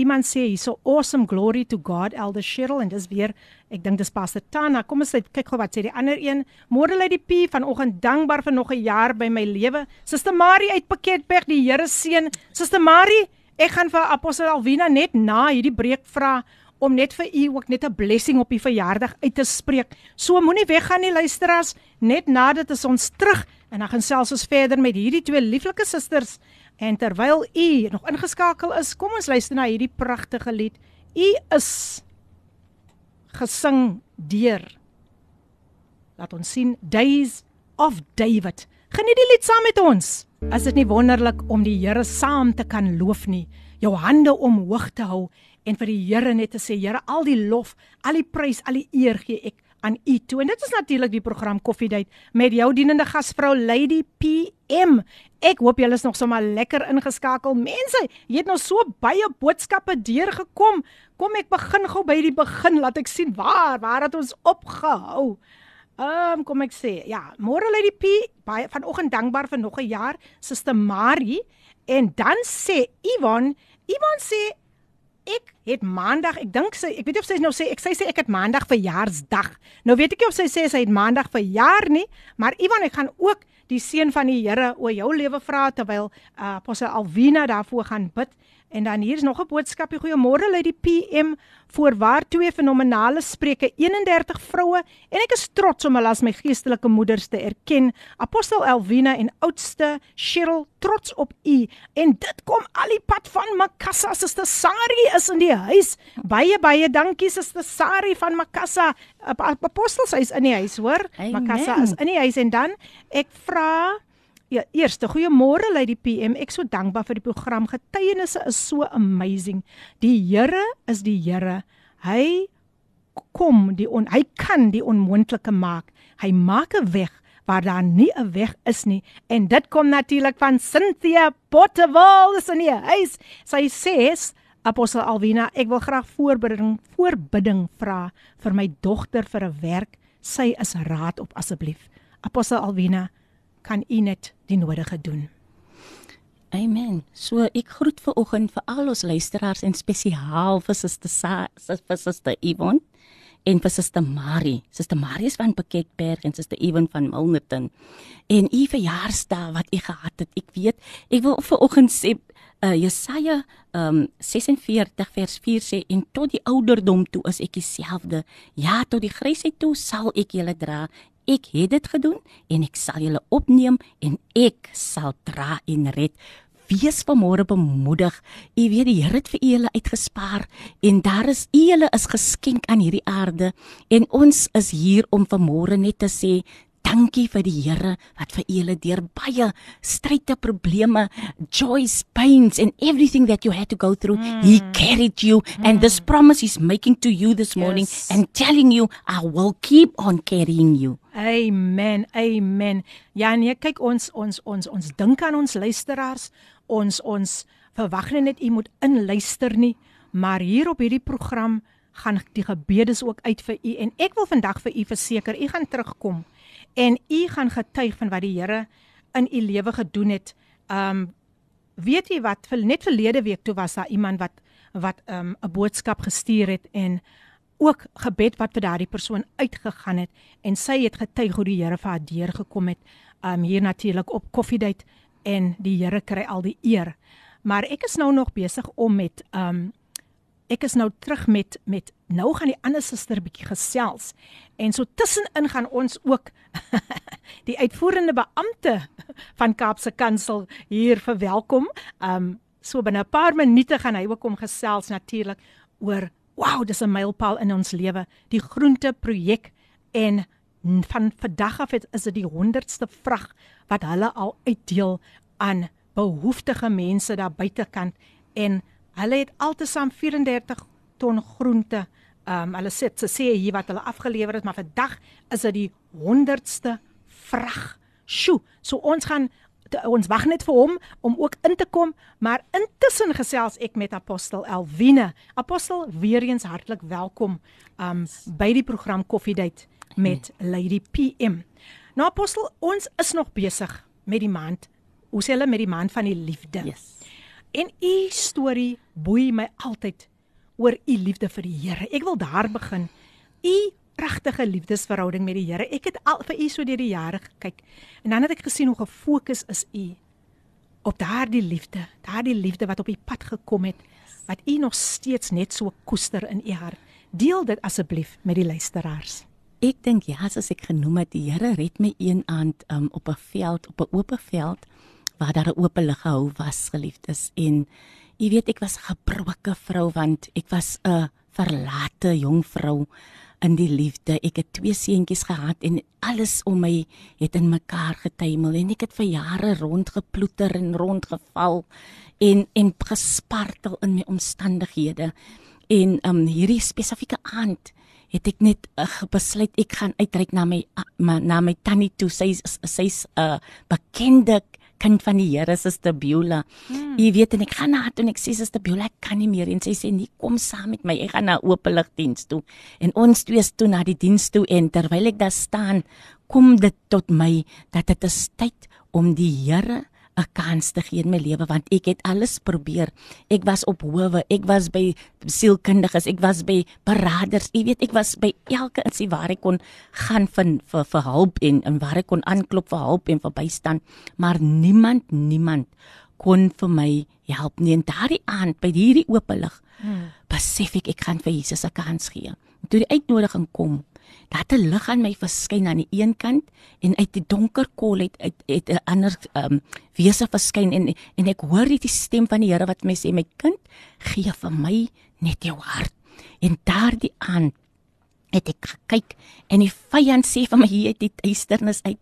Iemand sê hier so awesome glory to God Elder Cheryl en dis weer ek dink dis Pastor Tana. Kom ons kyk gou wat sê die ander een. Môre lê die P vanoggend dankbaar vir nog 'n jaar by my lewe. Suster Marie uit Pakketberg, die Here seën. Suster Marie, ek gaan vir Apostel Alwina net na hierdie breek vra om net vir u ook net 'n blessing op u verjaardag uit te spreek. So moenie weggaan nie luisteraars, net nadat is ons terug en dan gaan selfs ons verder met hierdie twee lieflike susters En terwyl u nog ingeskakel is, kom ons luister na hierdie pragtige lied. U is gesing deur Laat ons sien Days of David. Geniet die lied saam met ons. Is dit nie wonderlik om die Here saam te kan loof nie? Jou hande omhoog te hou en vir die Here net te sê, Here, al die lof, al die prys, al die eer gee ek aan u toe. En dit is natuurlik die program Koffiedייט met jou dienende gasvrou Lady PM. Ek hoop julle is nog sommer lekker ingeskakel. Mense, jy het nog so baie boodskappe deurgekom. Kom ek begin gou by die begin, laat ek sien waar waar het ons opgehou. Ehm um, kom ek sê, ja, môre Lady P, baie vanoggend dankbaar vir nog 'n jaar, Suster Marie en dan sê Ivan, Ivan sê ek het maandag, ek dink sy, ek weet nie of sy nou sê ek sy sê ek het maandag verjaarsdag. Nou weet ek nie of sy sê sy het maandag verjaar nie, maar Ivan ek gaan ook die seën van die Here oor jou lewe vra terwyl uh, Apostel Alvina daarvoor gaan bid. En dan hier is nog 'n boodskapie. Goeiemôre uit die PM voorwaar twee fenomenale spreuke 31 vroue en ek is trots om hulle as my geestelike moeders te erken. Apostel Elvina en oudste Cheryl, trots op u. En dit kom al die pad van Makassa. Suster Sari is in die huis. Baie baie dankie Suster Sari van Makassa. Apostel sy is in die huis, hoor? Makassa is in die huis en dan ek vra Ja, eerste goeiemôre lei die PM. Ek so dankbaar vir die program. Getuienisse is so amazing. Die Here is die Here. Hy kom die on, hy kan die onmoontlike maak. Hy maak 'n weg waar daar nie 'n weg is nie. En dit kom natuurlik van Cynthia Potterwall is in die huis. Sy sê Apostel Alvina, ek wil graag voorbidding voorbidding vra vir my dogter vir 'n werk. Sy is raad op asseblief. Apostel Alvina, kan u net die nodige doen. Amen. So ek groet ver oggend vir al ons luisteraars en spesiaal vir Suster vir Suster Yvonne en vir Suster Marie. Suster Marie is van Piketberg en Suster Yvonne van Milnerton. En u verjaarsdag wat u gehad het, ek weet, ek wil ver oggend sê uh, Jesaja um, 46 vers 4 sê en tot die ouderdom toe is ek dieselfde. Ja, tot die grysheid toe sal ek julle dra ek het dit gedoen en ek sal julle opneem en ek sal dra en red. Wees vanmôre bemoedig. U weet die Here het vir julle uitgespaar en daar is julle is geskenk aan hierdie aarde en ons is hier om vanmôre net te sê Dankie vir die Here wat vir julle deur baie stryde probleme, joys, pains and everything that you had to go through, mm. he carried you mm. and this promise he's making to you this morning yes. and telling you I will keep on carrying you. Amen. Amen. Ja nee, kyk ons ons ons ons dink aan ons luisteraars. Ons ons verwag net u moet inluister nie, maar hier op hierdie program gaan die gebedes ook uit vir u en ek wil vandag vir u verseker, u gaan terugkom en u gaan getuig van wat die Here in u lewe gedoen het. Um weet jy wat net verlede week toe was daar iemand wat wat um 'n boodskap gestuur het en ook gebed wat vir daardie persoon uitgegaan het en sy het getuig hoe die Here vir haar deur gekom het um hier natuurlik op koffiedייט en die Here kry al die eer. Maar ek is nou nog besig om met um ek is nou terug met met nou gaan die ander suster bietjie gesels en so tussenin gaan ons ook (laughs) die uitvoerende beampte van Kaapse Kansel hier verwelkom. Um so binne 'n paar minute gaan hy ook kom gesels natuurlik oor wow, dis 'n mylpaal in ons lewe, die groente projek en van vandag af het, is dit die 100ste vrag wat hulle al uitdeel aan behoeftige mense daar buitekant en Hulle het altesaam 34 ton groente. Ehm um, hulle sê se sê hier wat hulle afgelewer het, maar vandag is dit die 100ste vrag. Sjoe, so ons gaan te, ons wag net vir hom om ook in te kom, maar intussen gesels ek met apostel Elwine. Apostel, weer eens hartlik welkom um by die program Koffiedייט met Lady PM. Nou apostel, ons is nog besig met die maand. Hoe sê hulle met die maand van die liefde? Yes. En u storie boei my altyd oor u liefde vir die Here. Ek wil daar begin. U pragtige liefdesverhouding met die Here. Ek het al vir u so deur die jare gekyk en dan het ek gesien hoe gefokus is u op daardie liefde, daardie liefde wat op u pad gekom het, wat u nog steeds net so koester in u hart. Deel dit asseblief met die luisteraars. Ek dink ja, as ek genoem het, die Here red my een aand um, op 'n veld, op 'n oop veld waar daar 'n oop lig gehou was, geliefdes. En jy weet ek was 'n gebroke vrou want ek was 'n verlate jong vrou in die liefde. Ek het twee seentjies gehad en alles om my het in mekaar getuimel en ek het vir jare rondgeploeter en rondgeval en en gespartel in my omstandighede. En um hierdie spesifieke aand het ek net uh, besluit ek gaan uitreik na my uh, ma, na my tannie toe. Sy sy's 'n uh, bekende kind van die Here, Suster Beulah. Hmm. Jy weet en ek gaan na haar toe en ek sê Suster Beulah, ek kan nie meer en sy sê nee, kom saam met my. Ek gaan na openlig diens toe. En ons twee is toe na die diens toe en terwyl ek daar staan, kom dit tot my dat dit is tyd om die Here 'n kans te gee in my lewe want ek het alles probeer. Ek was op howe, ek was by sielkundiges, ek was by beraders. Jy weet, ek was by elke insie waar ek kon gaan vir vir, vir hulp en en waar ek kon aanklop vir hulp en vir bystand, maar niemand, niemand kon vir my help nie. En daardie aand by hierdie oop lig, hmm. besef ek ek gaan vir Jesus 'n kans gee. Toe die uitnodiging kom, dat 'n lig aan my verskyn aan die een kant en uit die donker kol het uit 'n ander ehm um, wese verskyn en en ek hoor die stem van die Here wat my sê my kind gee vir my net jou hart. En daardie aand het ek gekyk en die vyand sê vir my hier uit die duisternis uit.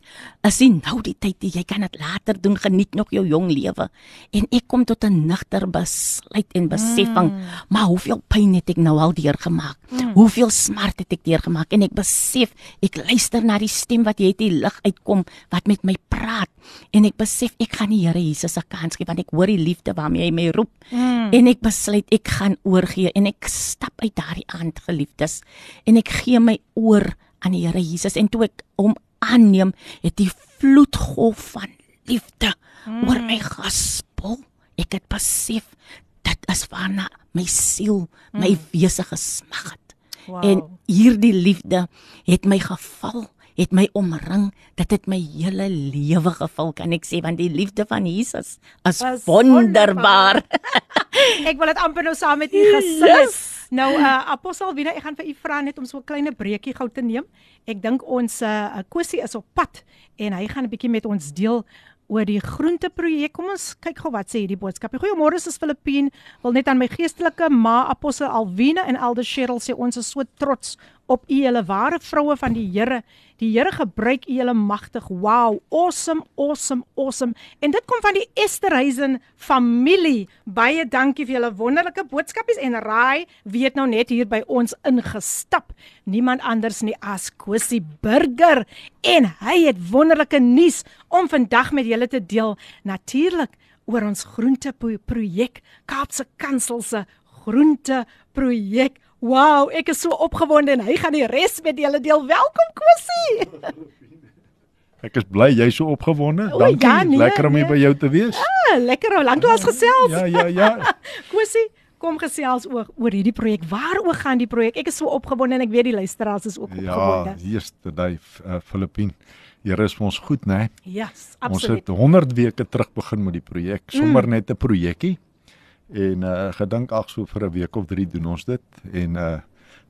Is nie nou die tyd jy kan dit later doen. Geniet nog jou jong lewe. En ek kom tot 'n nigter besluit en besefing mm. maar hoeveel pyn het ek nou al deurgemaak? Mm. hoeveel smart het ek deurgemaak? En ek besef ek luister na die stem wat jy uit die lig uitkom wat met my praat. En ek besef ek gaan die Here Jesus 'n kans gee want ek hoor die liefde waarmee hy my roep. Mm. en ek besluit ek gaan oorgee en ek stap uit daardie aand geliefdes. En ek gee my oor aan die Here Jesus en toe ek hom aanneem, het die vloedgolf van liefde mm. oor my gespoel. Ek het besef dit is waarna my siel, my mm. wese gesmag het. Wow. En hierdie liefde het my geval het my omring dit my hele lewe gevul kan ek sê want die liefde van Jesus is wonderbaar. (laughs) ek wil dit amper nou saam met u gesing het. Yes. (laughs) Nou uh Apostel Wina, ek gaan vir u vra net om so 'n klein breekie gou te neem. Ek dink ons uh Kosie is op pad en hy gaan 'n bietjie met ons deel oor die groenteprojek. Kom ons kyk gou wat sê hierdie boodskap. Goeiemôre, dis Filippien. Wil net aan my geestelike ma Apostel Alwina en Elder Cheryl sê ons is so trots op u hele ware vroue van die Here. Die Here gebruik u hele magtig. Wow, awesome, awesome, awesome. En dit kom van die Esterhuizen familie. Baie dankie vir julle wonderlike boodskapies en Raai weet nou net hier by ons ingestap. Niemand anders nie as Kosie Burger en hy het wonderlike nuus om vandag met julle te deel. Natuurlik oor ons groenteprojek, Kaapse Kansel se groenteprojek. Wow, ek is so opgewonde en hy gaan die res met julle deel. Welkom Kosie. (laughs) Ek is bly jy's so opgewonde. Dankie. Ja, nee, lekker om hier nee. by jou te wees. Ah, lekker om lank lank gesels. Ja, ja, ja. (laughs) Kosie, kom gesels oor oor hierdie projek. Waaroor gaan die projek? Ek is so opgewonde en ek weet die luisteraars is ook ja, opgewonde. Ja, hier's die Dave uh, Filippin. Here is vir ons goed, né? Nee? Ja, yes, absoluut. Ons het 100 weke terug begin met die projek. Sommer mm. net 'n projekkie en uh gedink ag so vir 'n week of 3 doen ons dit en uh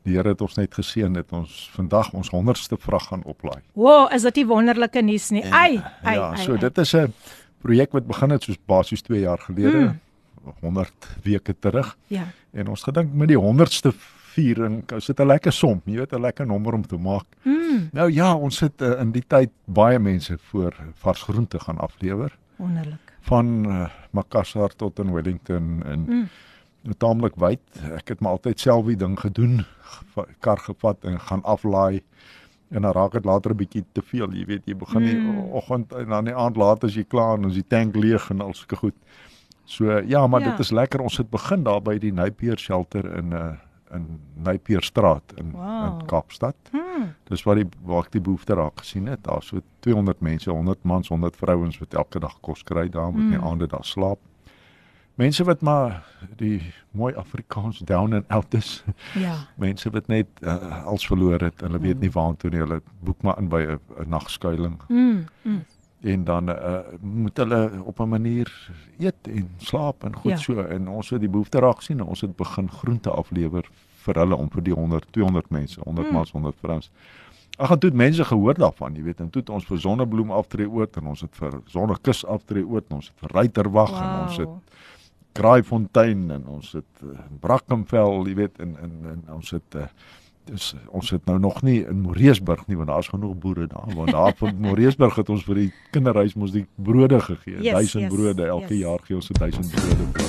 die Here het ons net geseën dat ons vandag ons 100ste vrag gaan oplaai. Wow, is dit nie wonderlike nuus nie? Ai, ai, ja, so ai, dit is 'n projek wat begin het soos basies 2 jaar gelede, mm. 100 weke terug. Ja. En ons gedink met die 100ste viering, is dit 'n lekker som, jy weet 'n lekker nommer om te maak. Mm. Nou ja, ons het uh, in die tyd baie mense voor vars groente gaan aflewer. Wonderlik van uh, Makassar tot in Wellington en mm. taamlik wyd. Ek het maar altyd self die ding gedoen, kar gevat en gaan aflaai en dan raak dit later 'n bietjie te veel, jy weet, jy begin die mm. oggend en dan die aand laat as jy klaar en ons die tank leeg en al sulke goed. So ja, maar ja. dit is lekker. Ons het begin daar by die Napier shelter in 'n uh, eh, in Naipierstraat in wow. in Kaapstad. Hmm. Dis waar die waar ek die behoefte raak gesien het. Daar's so 200 mense, 100 mans, 100 vrouens wat elke dag kos kry daar met hmm. die aande daar slaap. Mense wat maar die mooi Afrikaans down and out is. Ja. Mense wat net uh, als verloor het. Hulle weet nie waartoe nie. Hulle boek maar in by 'n nagskuiling. Mm. mm en dan uh, moet hulle op 'n manier eet en slaap en goed ja. so en ons het die behoefte raak sien ons het begin groente aflewer vir hulle om vir die 100 200 mense 100 hmm. mans 100 vrouens ag en toe het mense gehoor daarvan jy weet en toe het ons vir sonnebloem aftree oort en ons het vir sonnekus aftree oort en ons het vir ruiterwag wow. en ons het kraaifontein en ons het uh, brakkenvel jy weet en en, en ons het uh, dis ons het nou nog nie in Moreesburg nie want daar's genoeg boere daar want daar van (laughs) Moreesburg het ons vir die kinderhuis mos die brode gegee yes, 1000 yes, brode elke yes. jaar gee ons 1000 brode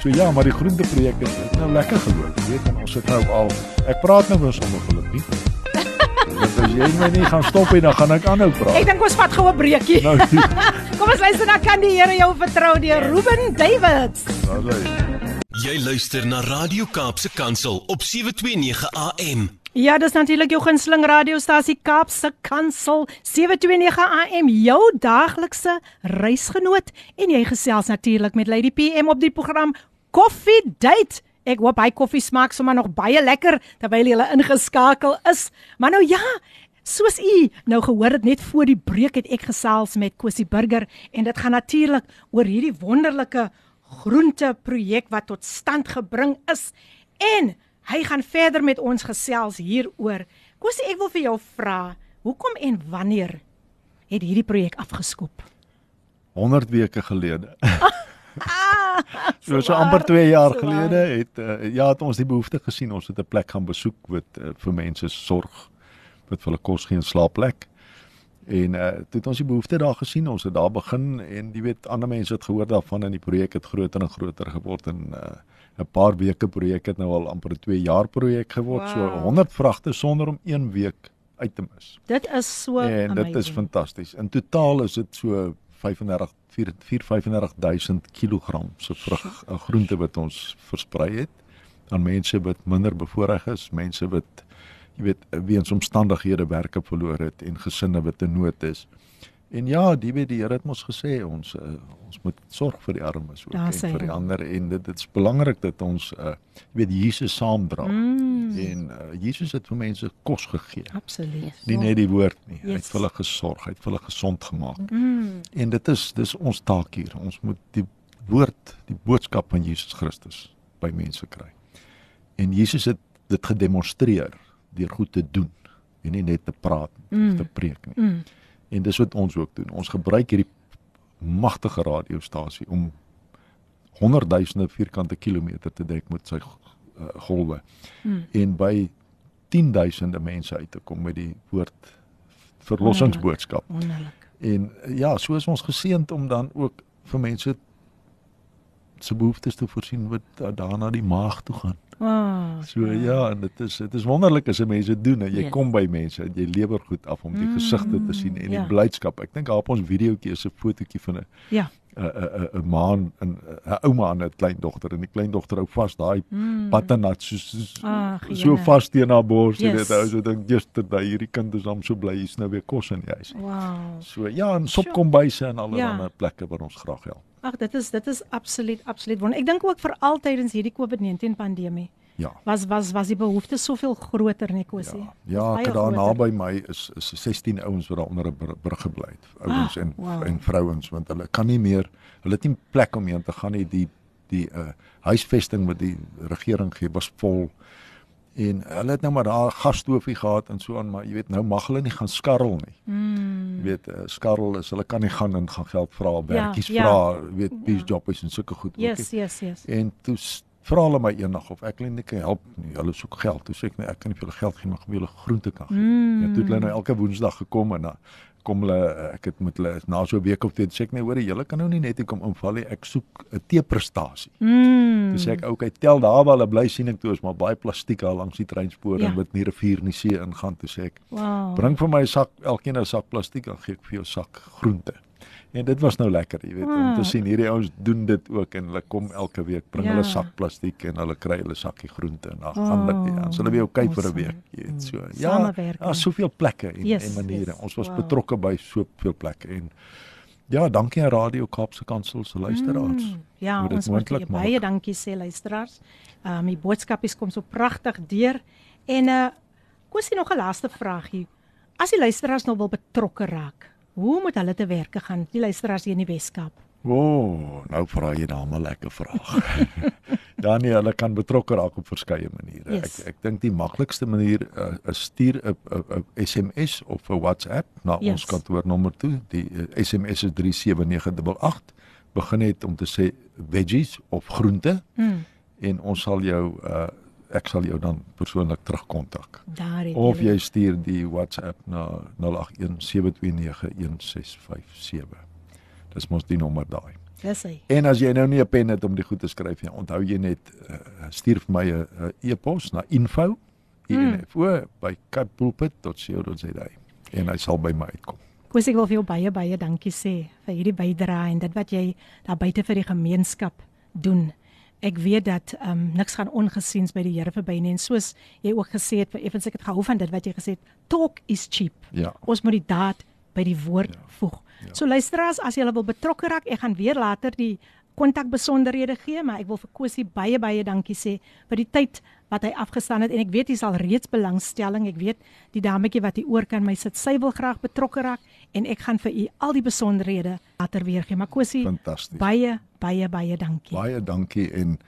So ja, maar die groenteprojek het het nou lekker geloop. Jy weet, en ons het nou al ek praat nou weer sonder geluk nie. Want as jy my nie gaan stop nie, dan gaan ek aanhou Ek praat. dink ons vat gou 'n breekie. Nou, (laughs) Kom ons luister na kan die Here jou vertrou deur Ruben Davids. nou, Jy luister na Radio Kaapse Kansel op 729 AM. Ja, dis natuurlik jou gunsteling radiostasie Kaapse Kansel 729 AM, jou daaglikse reisgenoot en jy gesels natuurlik met Lady PM op die program Coffee Date. Ek hoop hy koffie smaak sommer nog baie lekker terwyl jy ingeskakel is. Maar nou ja, soos u nou gehoor het net voor die breek het ek gesels met Cosie Burger en dit gaan natuurlik oor hierdie wonderlike groenteprojek wat tot stand gebring is en hy gaan verder met ons gesels hieroor. Kosie, ek wil vir jou vra, hoekom en wanneer het hierdie projek afgeskop? 100 weke gelede. (laughs) (laughs) So so amper 2 jaar gelede het uh, ja, het ons die behoefte gesien ons het 'n plek gaan besoek wat uh, vir mense sorg wat vir hulle kos gee en slaapplek. En uh toe het ons die behoefte daar gesien, ons het daar begin en jy weet ander mense het gehoor daarvan en die projek het groter en groter geword en uh 'n paar weke projek het nou al amper 'n 2 jaar projek geword. Wow. So 100 vragte sonder om 1 week uit te mis. dit is so En dit is amazing. fantasties. In totaal is dit so 35 4 35000 kg se vrug uh, groente wat ons versprei het aan mense wat minder bevoordeel is, mense wat jy weet weens omstandighede werke verloor het en gesinne wat in nood is. En ja, die weet die Here het ons gesê ons uh, ons moet sorg vir die armes ook Daar en vir die ander en dit dit is belangrik dat ons uh, jy weet Jesus saamdra. Mm, En uh, Jesus het vir mense kos gegee. absoluut. Nie net die woord nie. Hy het Yes. vir hulle gesorg, hy het vir hulle gesond gemaak. Mm, En dit is dis ons taak hier. Ons moet die woord, die boodskap van Jesus Christus by mense kry. En Jesus het dit gedemonstreer deur goed te doen en nie net te praat Mm. of te preek nie. mm, En dis wat ons ook doen. Ons gebruik hierdie magtige radiostasie om honderdduisende vierkante kilometer te dek met sy uh, golwe mm. en by tienduisende mense uit te kom met die woord verlossingsboodskap. Wonderlik. En eh, ja, so is ons geseënd om dan ook vir mense se behoeftes te voorsien wat da- daarna die maag toe gaan. Oh, So ja, en dit is dit is wonderlik as jy mense doen en jy Yes. kom by mense en jy lewer goed af om die Mm, gesigte te sien en die ja. blydskap. Ek dink daar op ons videoetjie is 'n fotootjie van 'n Ja. 'n 'n 'n ma en 'n 'n ouma en 'n kleindogter en die kleindogter hou vas daai Mm. patanat so so, Ag, so vas teen haar bors en Yes. dit hou so dink yesterday hierdie kind is hom so bly hier's nou weer kos in die huis. Wow. So ja, en Sure. sopkombuise en allerlei Ja. ander plekke waar ons graag help. Ag, dit is dit is absoluut absoluut wonder. Ek dink ook vir altydens hierdie COVID-19 pandemie Ja. was was was die behoefte soveel groter net kosie. Ja, ja daar naby my is is 16 ouens wat daar onder 'n br- brug gebly het. Ouens Ah, en wow. en vrouens want hulle kan nie meer hulle het nie plek om heen te gaan nie. Die die uh huisvesting wat die regering gee was vol. En hulle het nou maar daar gasstoofie gehad en so aan, maar jy weet nou mag hulle nie gaan skarrel nie. Mm. Jy weet uh, skarrel is hulle kan nie gaan en gaan geld vra, werkies ja. vra, jy weet peace jobs en sulke goed ook nie. Yes, yes, yes. En toe vra hulle my eendag of ek hulle kan help nie. Hulle soek geld. Toe sê ek nee, ek kan nie vir hulle geld gee maar wil hulle groente kan gee. Mm. En toe het hulle nou elke Woensdag gekom en dan kom hulle ek het met hulle na so 'n week of twee sê ek nee, hoor julle kan nou nie net hier kom inval nie. Ek soek 'n teeprestasie. Mm. Sê ek okay, tel daar waar hulle bly sien ek toe is maar baie plastiek daar langs die treinspore Ja. en wat nie rivier nie see ingaan. Toe sê ek Wow. bring vir my 'n sak, elkeen 'n sak plastiek dan gee ek vir jou sak groente. En dit was nou lekker, jy weet, om Ah. te sien hierdie ouens doen dit ook en hulle kom elke week bring Ja. hulle sak plastiek en hulle kry hulle sakkie groente en dan gaan dit nie. Dan sal hulle weer okay vir 'n awesome. week, jy weet so. Mm. Ja, daar's soveel plekke en Yes, en maniere. yes. Ons was Wow. betrokke by soveel plekke en ja, dankie aan Radio Kaapse Kansel se luisteraars. Mm, ja, ons moet baie dankie sê luisteraars. Ehm um, die boodskapies kom so pragtig deur. En uh kosie nog 'n laaste vraagie. As die luisteraars nou wil betrokke raak, hoe moet hulle te werke gaan? Die luisteraars hier in die Weskaap. O, oh, nou vra jy dan 'n lekker vraag. (laughs) Dan nee, hulle kan betrokke raak op verskeie maniere. Yes. Ek ek dink die maklikste manier uh, is stuur 'n 'n 'n SMS of 'n WhatsApp na Yes. ons kantoornommer toe. Die uh, SMS is 37988. Begin net om te sê veggies of groente Mm, en ons sal jou uh, ek sal jou dan persoonlik terugkontak. daar het Of jy stuur die WhatsApp na 0817291657. Dis mos die nommer daai. Dis hy. En as jy nou nie 'n pen het om die goed te skryf nie, onthou jy net uh, stuur vir my 'n uh, e-pos na info info by capepulpit.co.za en hy sal by my uitkom. Koos ek wil vir jou baie baie dankie sê vir hierdie bydrae en dit wat jy daar buite vir die gemeenskap doen. Ek weet dat ehm um, niks gaan ongesiens by die Here verby nie en soos jy ook gesê het, vir effens ek het gehou van dit wat jy gesê het, talk is cheap. Ja. Ons moet die daad by die woord ja. voeg. Ja. So luisteraars, as jy wil betrokke raak, ek gaan weer later die kontakbesonderhede gee, maar ek wil vir Kosie baie baie dankie sê vir die tyd wat hy afgestaan het en ek weet hy sal reeds belangstelling. Ek weet die dametjie wat hier oor kan my sit, sy wil graag betrokke raak en ek gaan vir u al die besonderhede later weer gee. Maar Kosie, Fantasties. baie baie baie dankie. Baie dankie en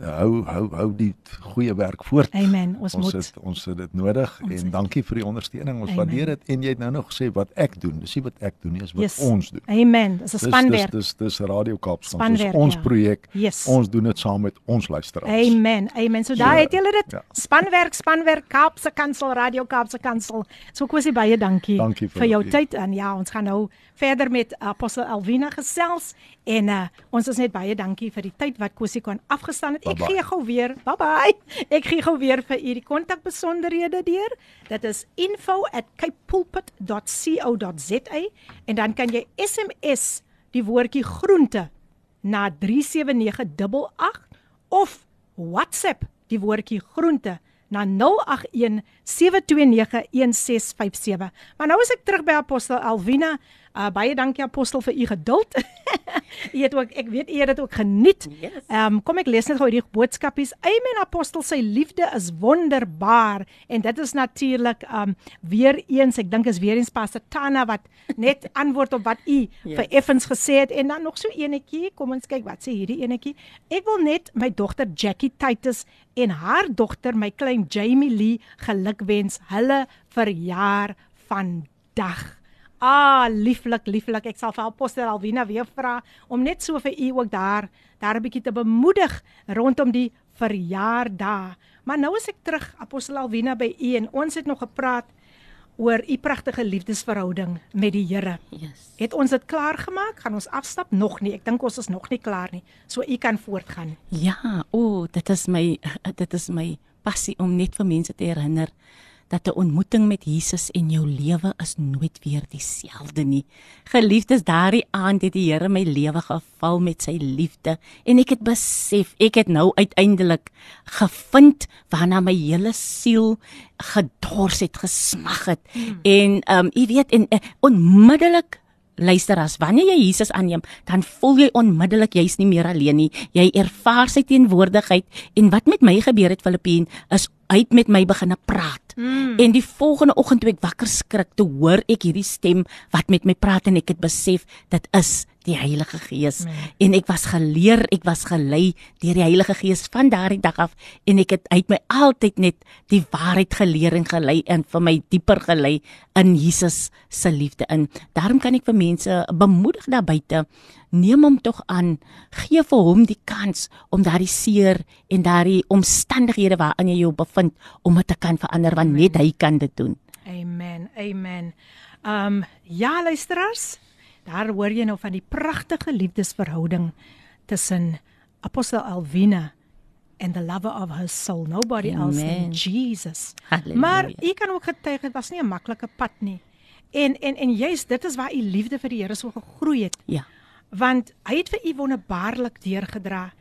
hou hou hou die goeie werk voort. Amen. Ons, Ons moet het ons het dit nodig Ons en het- dankie vir die ondersteuning. Ons Amen. waardeer dit en jy het nou nog gesê wat ek doen. Dis nie wat ek doen nie, dis wat Yes. ons doen. Amen. Dis 'n spanwerk. Dis dis dis Radio Kaapstad. Spanwerk, Dis ons ja. projek. Yes. Ons doen dit saam met ons luisteraars. Amen. Amen. So daar het julle dit. ja. Spanwerk, spanwerk Kaapse Kansel Radio Kaapse Kansel. So Kosie baie dankie, Dankie vir vir jou tyd en ja, ons gaan nou verder met Apostel Alwina gesels en uh, ons is net baie dankie vir die tyd wat Kosie kon afgestaan het. Ek Bye-bye. gee gou weer. Bye bye. Ek gee gou weer vir u die kontakbesonderhede deur. Dit is info@capepulpit.co.za en dan kan jy SMS die woordjie groente na 37988 of WhatsApp die woordjie groente na 081 729 1657. Maar nou is ek terug by Apostel Alwina. Uh, baie dankie Apostel vir u geduld. (laughs) u het ook ek weet u het dit ook geniet. Yes. Ehm um, kom ek lees net gou hierdie boodskapies. Amen Apostel sy liefde is wonderbaar en dit is natuurlik ehm um, weer eens ek dink is weer eens Pastor Tana wat (laughs) net antwoord op wat u Yes. vir Effens gesê het en dan nog so enetjie. Kom ons kyk wat sê hierdie enetjie. Ek wil net my dogter Jackie Titus en haar dogter my klein Jamie Lee gelukwens hulle verjaar vandag. Ah, lieflik, lieflik. Ek sal vir Apostel Alwina weer vra om net so vir u ook daar daar 'n bietjie te bemoedig rondom die verjaardag. Maar nou is ek terug Apostel Alwina by u en ons het nog gepraat oor u pragtige liefdesverhouding met die Here. Yes. Het ons dit klaar gemaak? Gaan ons afstap? Nog nie. Ek dink ons is nog nie klaar nie. So u kan voortgaan. Ja, o, oh, dit is my (laughs) dit is my passie om net vir mense te herinner dat 'n ontmoeting met Jesus in jou lewe is nooit weer dieselfde nie. Geliefdes, daardie aand het die Here my lewe geval met sy liefde en ek het besef ek het nou uiteindelik gevind waarna my hele siel gedors het, gesmag het. Hmm. En ehm um, jy weet en uh, onmiddellik Luister as wanneer jy Jesus aanneem, dan voel jy onmiddellik jy's nie meer alleen nie. Jy ervaar sy teenwoordigheid en wat met my gebeur het Filippien is hy het met my begine praat. Mm. En die volgende oggend toe ek wakker skrik, toe hoor ek hierdie stem wat met my praat en ek het besef dit is die Heilige Gees. Mm. En ek was geleer, ek was gelei deur die Heilige Gees van daardie dag af en ek het uit my altyd net die waarheid geleer en gelei en vir my dieper gelei in Jesus se liefde in. Daarom kan ek vir mense bemoedig daar buite neem hom tog aan gee vir hom die kans om daardie seer en daardie omstandighede waarin jy jou bevind om dit te kan verander want net hy kan dit doen Amen. Amen. Um ja luisteraars, daar hoor jy nou van die pragtige liefdesverhouding tussen Apostel Alwina and the lover of her soul. Nobody Amen. else Amen. than Jesus. Halleluja. Maar u kan ook getuig dit was nie 'n maklike pad nie. En en en juist dit is waar u liefde vir die Here so gegroei het. ja want hy het vir u wonderbaarlik deurgedra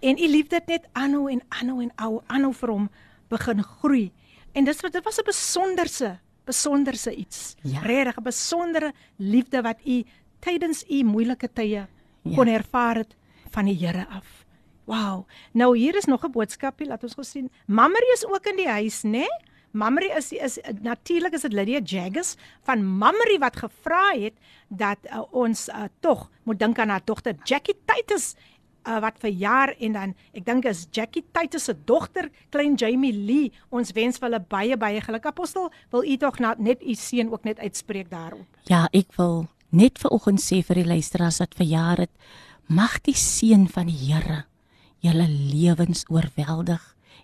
en u liefde het net aanhou en aanhou en aanhou aanhou vir hom begin groei en dis wat dit was 'n besonderse besonderse iets Ja. regtig 'n besondere liefde wat u tydens u moeilike tye Ja. kon ervaar het van die Here af wow nou hier is nog 'n boodskapie laat ons gou sien Mamrie is ook in die huis nê nee? Mamrie is is natuurlik is dit Lydia Jaggers van Mamrie wat gevra het dat uh, ons uh, tog moet dink aan haar dogter Jackie Titus uh, wat verjaar en dan ek dink is Jackie Titus se dogter klein Jamie Lee. Ons wens vir hulle baie baie geluk. Apostel wil u tog net u seën ook net uitspreek daarop? Ja ek wil net vanoggend sê vir die luisteraars wat verjaar het mag die seën van die Here julle lewens oorweldig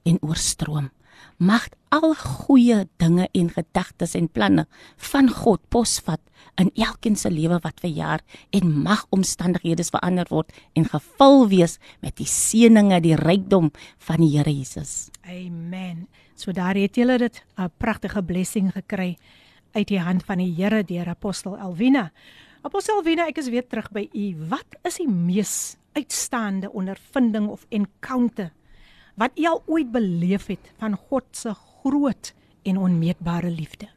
en oorstroom. Mag al goeie dinge en gedagtes en planne van God posvat in elkeen se lewe wat verjaar en mag omstandighede verander word en gevul wees met die seëninge, die rykdom van die Here Jesus. Amen. So daar het julle dit 'n pragtige blessing gekry uit die hand van die Here deur apostel Elwina. Apostel Elwina, ek is weer terug by u. Wat is die mees uitstaande ondervinding of encounter wat u al ooit beleef het van God se groot en onmeetbare liefde?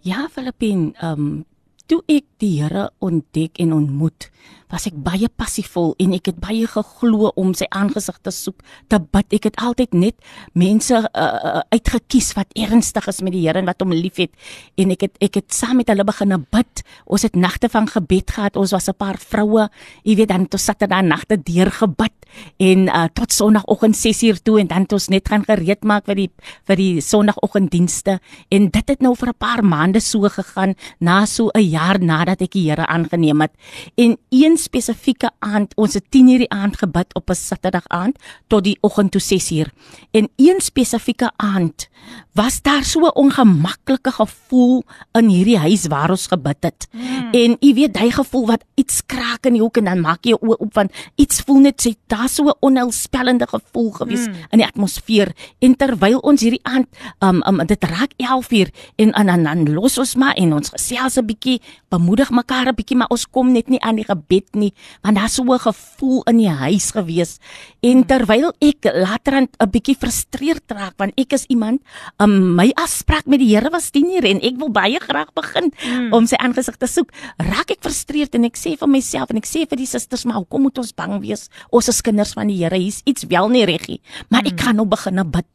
Ja, Filippin, ehm um, toe ek die Here ontdek en ontmoet, was ek baie passievol en ek het baie geglo om sy aangesig te soek, te bid. Ek het altyd net mense uh, uitgekies wat ernstig is met die Here en wat hom liefhet. En ek het ek het saam met hulle begin bid. Ons het nagte van gebed gehad. Ons was 'n paar vroue. Jy weet dan tot Saterdag nagte deur gebid en uh, tot Sondagoggend 6uur toe en dan het ons net gaan gereed maak vir die vir die Sondagoggenddienste en dit het nou vir 'n paar maande so gegaan na so 'n jaar nadat ek die Here aangeneem het. En een spesifieke aand, ons het 10:00 die aand gebid op 'n Saterdag aand tot die oggend toe 6:00. En een spesifieke aand was daar so 'n ongemaklike gevoel in hierdie huis waar ons gebid het. Mm. En jy weet, daai gevoel wat iets kraak in die hoek en dan maak jy oop van iets voel net sê daar so 'n onheilspellende gevoel gewees mm. in die atmosfeer. En terwyl ons hierdie aand um, um dit raak 11:00 en en dan, dan los ons maar en ons gesels 'n bietjie, bemoedig mekaar 'n bietjie, maar ons kom net nie aan die gebed nie want daar's so 'n gevoel in die huis gewees. En terwyl ek laterand 'n bietjie frustreerd raak want ek is iemand um, my afspraak met die Here was 10 uur en ek wil baie graag begin hmm. om sy aangesig te soek. Raak ek frustreerd en ek sê vir myself en ek sê vir die susters maar hoekom moet ons bang wees? Ons is kinders van die Here hier's iets wel nie reggie maar hmm. ek gaan nou begin bid.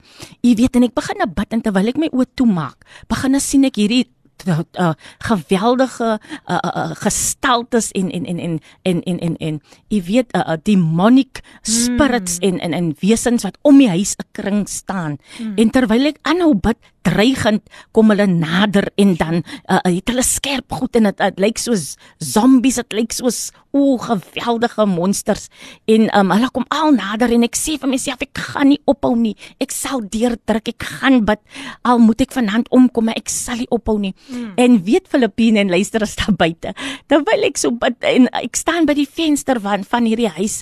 Jy weet en ek begin bid en terwyl ek my oë toemaak begin sien ek hierdie uh, geweldige uh, uh, gestaltes en en en en en en en, en jy weet uh, uh, demonic spirits mm. en en en wesens wat om die huis 'n kring staan. Mm. En terwyl ek aanhou bid, dreigend kom hulle nader en dan uh, het hulle skerp goed en dit lyk soos zombies dit lyk soos o geweldige monsters. En um, hulle kom al nader en ek sê vir myself ek gaan nie ophou nie. Ek sal deurdruk. Ek gaan bid. Al moet ek vanaand omkom maar ek sal nie ophou nie. Mm. en weet Filippine en luister as daar buite terwyl ek so bid en ek staan by die venster van van hierdie huis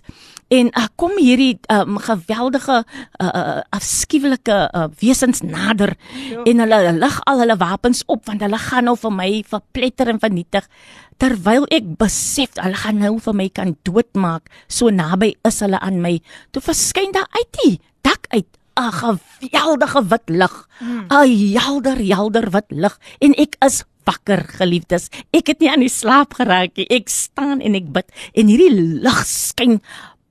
en uh, kom hierdie um, geweldige uh, uh, afskuwelike uh, wesens nader ja. en hulle lig al hulle wapens op want hulle gaan nou vir my verpletter en vernietig terwyl ek besef hulle gaan nou vir my kan doodmaak so naby is hulle aan my toe verskyn daar uit die dak uit 'n geweldige wit lig 'n hmm. helder helder wit lig en ek is wakker geliefdes ek het nie aan die slaap geraak nie ek staan en ek bid en hierdie lig skyn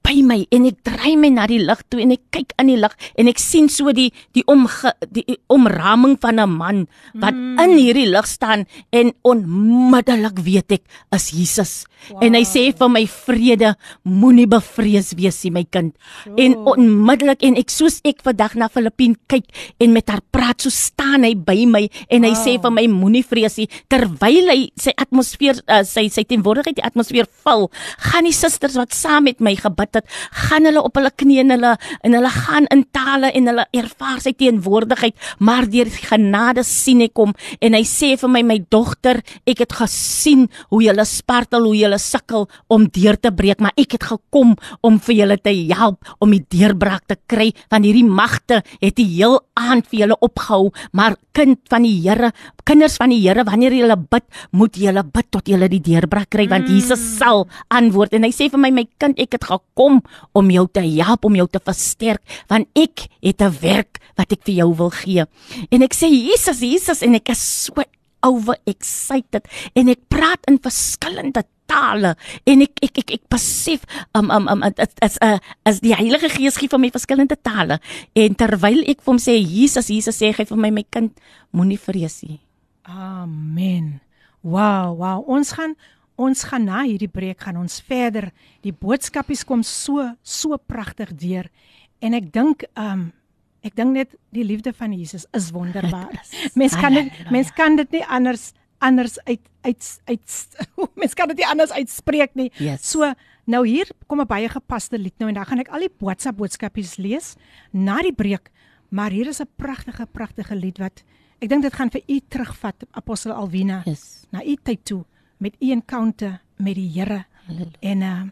by my en ek dry my na die lig toe en ek kyk in die lig en ek sien so die die omge die omraming van 'n man wat mm. in hierdie lig staan en onmiddellik weet ek is Jesus wow. en hy sê vir my vrede moenie bevrees wees nie my kind oh. en onmiddellik en ek soos ek vandag na Filippien kyk en met haar praat so staan hy by my en hy wow. sê vir my moenie vrees nie terwyl hy sy atmosfeer uh, sy sy teenwoordigheid die atmosfeer val gaan die susters wat saam met my gebid gebid het, gaan hulle op hulle knieë en hulle en hulle gaan in tale en hulle ervaar sy teenwoordigheid, maar deur die genade sien ek hom en hy sê vir my my dogter, ek het gesien hoe julle spartel, hoe julle sukkel om deur te breek, maar ek het gekom om vir julle te help om die deurbraak te kry want hierdie magte het die heel aand vir julle opgehou, maar kind van die Here, kinders van die Here, wanneer julle bid, moet julle bid tot julle die deurbraak kry want Jesus mm. sal antwoord en hy sê vir my my kind, ek het gekom kom om jou te help om jou te versterk want ek het 'n werk wat ek vir jou wil gee. En ek sê Jesus, Jesus en ek is so over excited en ek praat in verskillende tale en ek ek ek, ek besef um um um as as uh, as die Heilige Gees gee vir my verskillende tale en terwyl ek vir hom sê Jesus Jesus sê hy vir my my kind moenie vrees nie. Amen. Wow, wow. Ons gaan ons gaan na hierdie breek gaan ons verder. Die boodskapies kom so so pragtig deur en ek dink um ek dink net die liefde van Jesus is wonderbaar. (laughs) Mens kan dit mens kan dit nie anders anders uit uit uit (laughs) mens kan dit nie anders uitspreek nie. Yes. So nou hier kom 'n baie gepaste lied nou en dan gaan ek al die WhatsApp boodskapies lees na die breek. Maar hier is 'n pragtige pragtige lied wat ek dink dit gaan vir u terugvat Apostel Alwina Yes. na u tyd toe met u encounter met die Here. En uh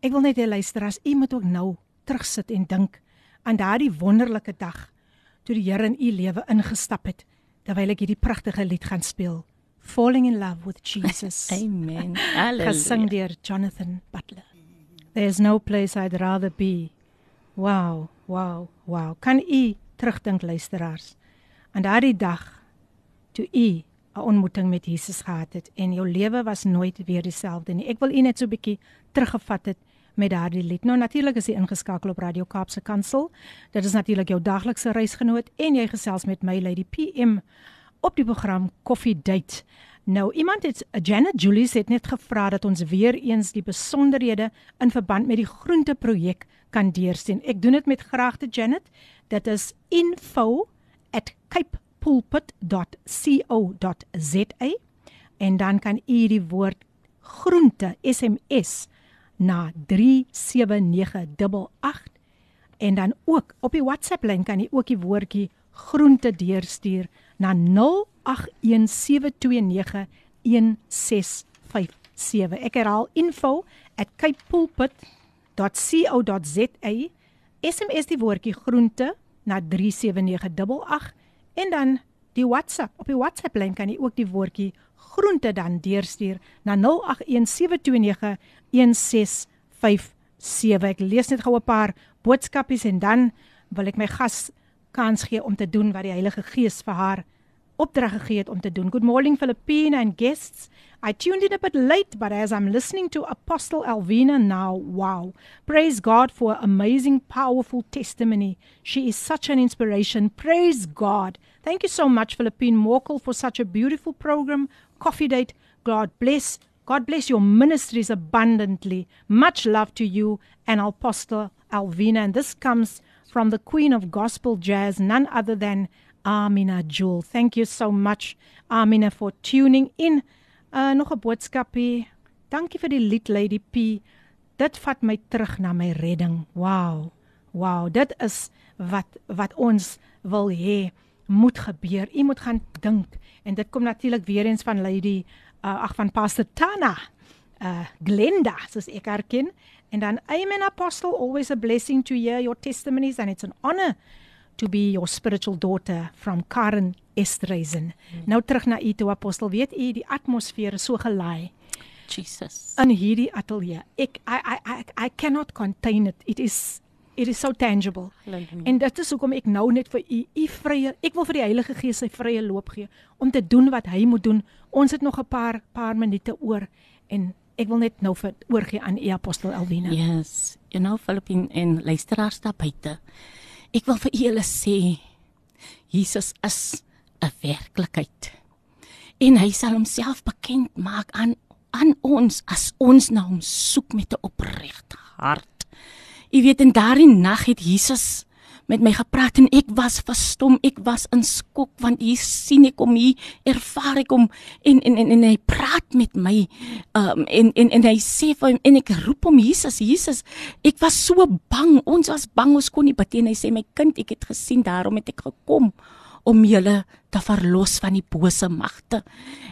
ek wil net hê luisteraars, u moet ook nou terugsit en dink aan daardie wonderlike dag toe die Here in u lewe ingestap het terwyl ek hierdie pragtige lied gaan speel. Falling in love with Jesus. (laughs) Amen. gesing Halleluja. deur Jonathan Butler. There's no place I'd rather be. Wow, wow, wow. Kan u terugdink luisteraars aan daardie dag toe u 'n ontmoeting met Jesus gehad het en jou lewe was nooit weer dieselfde nie. Ek wil u net so 'n bietjie teruggevat het met daardie lied. Nou natuurlik is jy ingeskakel op Radio Kaapse Kansel. Dit is natuurlik jou daglikse reisgenoot en jy gesels met my Lady PM op die program Coffee Date. Nou iemand het Janet Julius het net gevra dat ons weer eens die besonderhede in verband met die groenteprojek kan deursien. Ek doen dit met graagte Janet. Dit is info@capepulpit.co.za en dan kan u die woord groente SMS na 37988 en dan ook op die WhatsApp lyn kan jy ook die woordjie groente deurstuur na 0817291657. Ek herhaal info@capepulpit.co.za. SMS die woordjie groente na 37988 en dan die WhatsApp. Op die WhatsApp lyn kan jy ook die woordjie groente dan deurstuur na 0817291657. Ek lees net gou 'n paar boodskapies en dan wil ek my gas kans gee om te doen wat die Heilige Gees vir haar opdrag gegee het om te doen. Good morning Philippine and guests. I tuned in a bit late, but as I'm listening to Apostle Alvina now, wow. Praise God for amazing, powerful testimony. She is such an inspiration. Praise God. Thank you so much, Philippine Morkel, for such a beautiful program. Coffee date. God bless. God bless your ministries abundantly. Much love to you and Apostle Alvina. And this comes from the Queen of Gospel Jazz, none other than Amina Jewel. Thank you so much, Amina, for tuning in. Uh nog 'n boodskapie. Dankie vir die lied Lady P. Dit vat my terug na my redding. Wow. Wow, dit is wat wat ons wil hê moet gebeur. U moet gaan dink en dit kom natuurlik weer eens van Lady uh ag van Pastor Tana. Uh Glenda, soos ek haar ken. And then, Amen, Apostle, always a blessing to hear your testimonies, and it's an honor to be your spiritual daughter from Karen Estreisen. Hmm. Nou terug na u toe, Apostle. Weet u, die atmosfeer is so gelaai Jesus. in hierdie ateljee. Ek I, I I I cannot contain it. It is it is so tangible. Halleluja. En dit is hoekom ek nou net vir u u vrye ek wil vir die Heilige Gees sy vrye loop gee om te doen wat hy moet doen. Ons het nog 'n paar paar minute oor en ek wil net nou vir oorgee aan u apostel Elwina. Yes. You know Filippin en luisteraars daar buite. Ek wil vir julle sê Jesus is 'n werklikheid. En hy sal homself bekend maak aan aan ons as ons na hom soek met 'n opregte hart. Jy weet in daardie nag het Jesus met my gepraat en ek was verstom, ek was in skok want hier sien ek hom hier ervaar ek hom en en en, en hy praat met my um, en en en hy sê vir hom en ek roep hom Jesus, Jesus. Ek was so bang, ons was bang ons kon nie nie. Hy sê my kind, ek het gesien daarom het ek gekom om julle te verlos van die bose magte.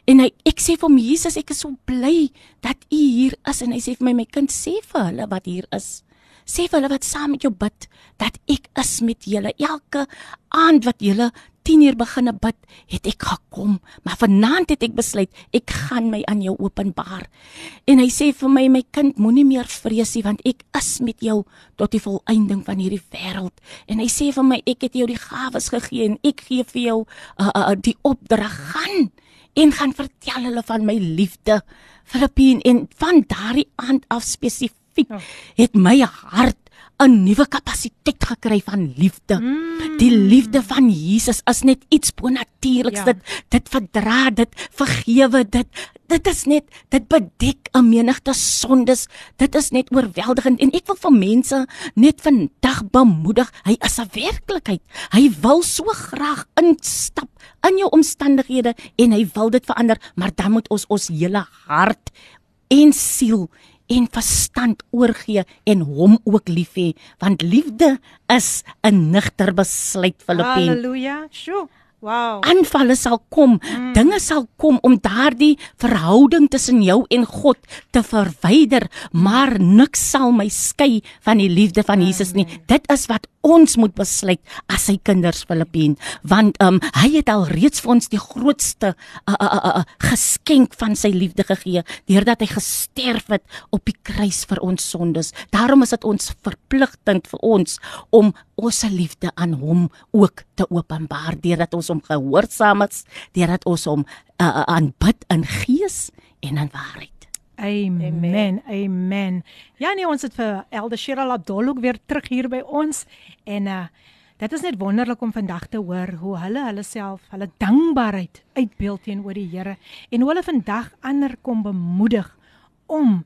En hy ek sê vir hom Jesus, ek is so bly dat u hier is en hy sê vir my my kind sê vir hulle wat hier is. Sê vir hulle wat saam met jou bid dat ek is met julle. Elke aand wat julle 10 uur beginne bid, het ek gekom, maar vanaand het ek besluit ek gaan my aan jou openbaar. En hy sê vir my my kind moenie meer vrees nie want ek is met jou tot die volëinding van hierdie wêreld. En hy sê vir my ek het jou die gawes gegee en ek gee vir jou uh, uh, die opdrag gaan en gaan vertel hulle van my liefde. Filippien en van daardie aand af spesifiek Oh. het my hart 'n nuwe kapasiteit gekry van liefde. Mm. Die liefde van Jesus is net iets bonatuurliks. Ja. Ja. Dit dit verdra, dit vergewe, dit dit is net dit bedek 'n menigte sondes. Dit is net oorweldigend en ek wil vir mense net vandag bemoedig. Hy is 'n werklikheid. Hy wil so graag instap in jou omstandighede en hy wil dit verander, maar dan moet ons ons hele hart en siel en verstand oorgee en hom ook lief hê, want liefde is 'n nigter besluit Filippien. Halleluja. Sjoe. Wow. Aanvalle sal kom, mm. dinge sal kom om daardie verhouding tussen jou en God te verwyder, maar niks sal my skei van die liefde van Jesus nie. Dit is wat ons moet besluit as sy kinders Filippien, want um, hy het al reeds vir ons die grootste uh, uh, uh, uh, geskenk van sy liefde gegee deurdat hy gesterf het op die kruis vir ons sondes. Daarom is dit ons verpligting vir ons om ons liefde aan hom ook te openbaar deurdat ons hom gehoorsaam is, deurdat ons hom uh, aanbid in gees en in waarheid. Amen. Amen. Amen. Ja nee, ons het vir Elder Cheryl Abdul ook weer terug hier by ons en uh dit is net wonderlik om vandag te hoor hoe hulle hulle self, hulle dankbaarheid uitbeeld teenoor die Here en hoe hulle vandag ander kom bemoedig om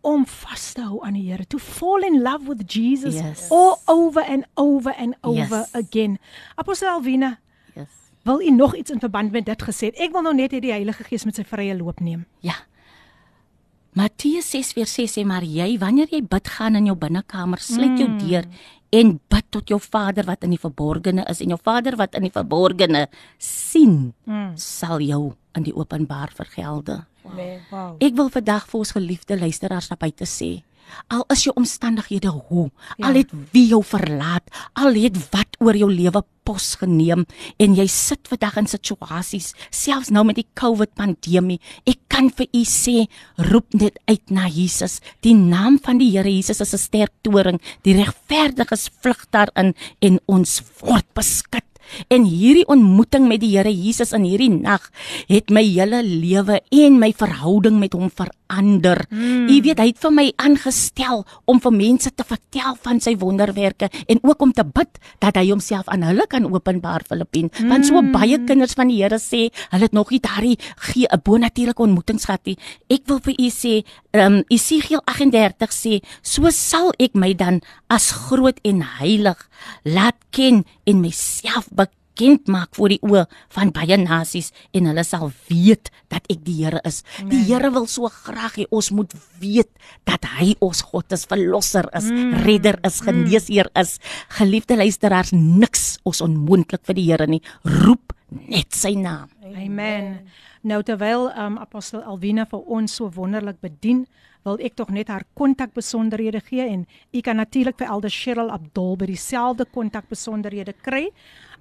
om vas te hou aan die Here, to fall in love with Jesus Yes. all over and over and over Yes. again. Apostel Alvina, Yes. wil u nog iets in verband met dit gesê? Ek wil nou net hê die Heilige Gees met sy vrye loop neem. Ja. Matteus 6 vers 6 sê maar jy wanneer jy bid gaan in jou binnekamer sluit jou deur en bid tot jou Vader wat in die verborgene is en jou Vader wat in die verborgene sien Mm. sal jou in die openbaar vergelde. Wow. Ek wil vandag vir ons geliefde luisteraars na buite sê Al is jou omstandighede hoe, Ja. al het wie jou verlaat, al het wat oor jou lewe pos geneem en jy sit vandag in situasies, selfs nou met die COVID pandemie. Ek kan vir u sê, roep net uit na Jesus. Die naam van die Here Jesus is 'n sterk toring. Die regverdiges vlug daarin en ons word beskik. En hierdie ontmoeting met die Here Jesus in hierdie nag het my hele lewe en my verhouding met hom verander. Mm. Jy weet, hy het vir my aangestel om vir mense te vertel van sy wonderwerke en ook om te bid dat hy homself aan hulle kan openbaar Filippien. Mm. Want so baie kinders van die Here sê, hulle het nog nie daardie gee 'n bonatuurlike ontmoetings gehad nie. Ek wil vir u sê, ehm um, Esegiel 38 sê, so sal ek my dan as groot en heilig laat ken en myself bekend maak voor die oë van baie nasies en hulle sal weet dat ek die Here is. Nee. Die Here wil so graag hê ons moet weet dat hy ons God is, verlosser is, mm. redder is, geneesheer is. Geliefde luisteraars, niks ons onmoontlik vir die Here nie. Roep net sy naam. Amen. Nou terwyl um, apostel Alwina vir ons so wonderlik bedien, wil ek tog net haar kontakbesonderhede gee en u kan natuurlik vir Elder Cheryl Abdul by dieselfde kontakbesonderhede kry.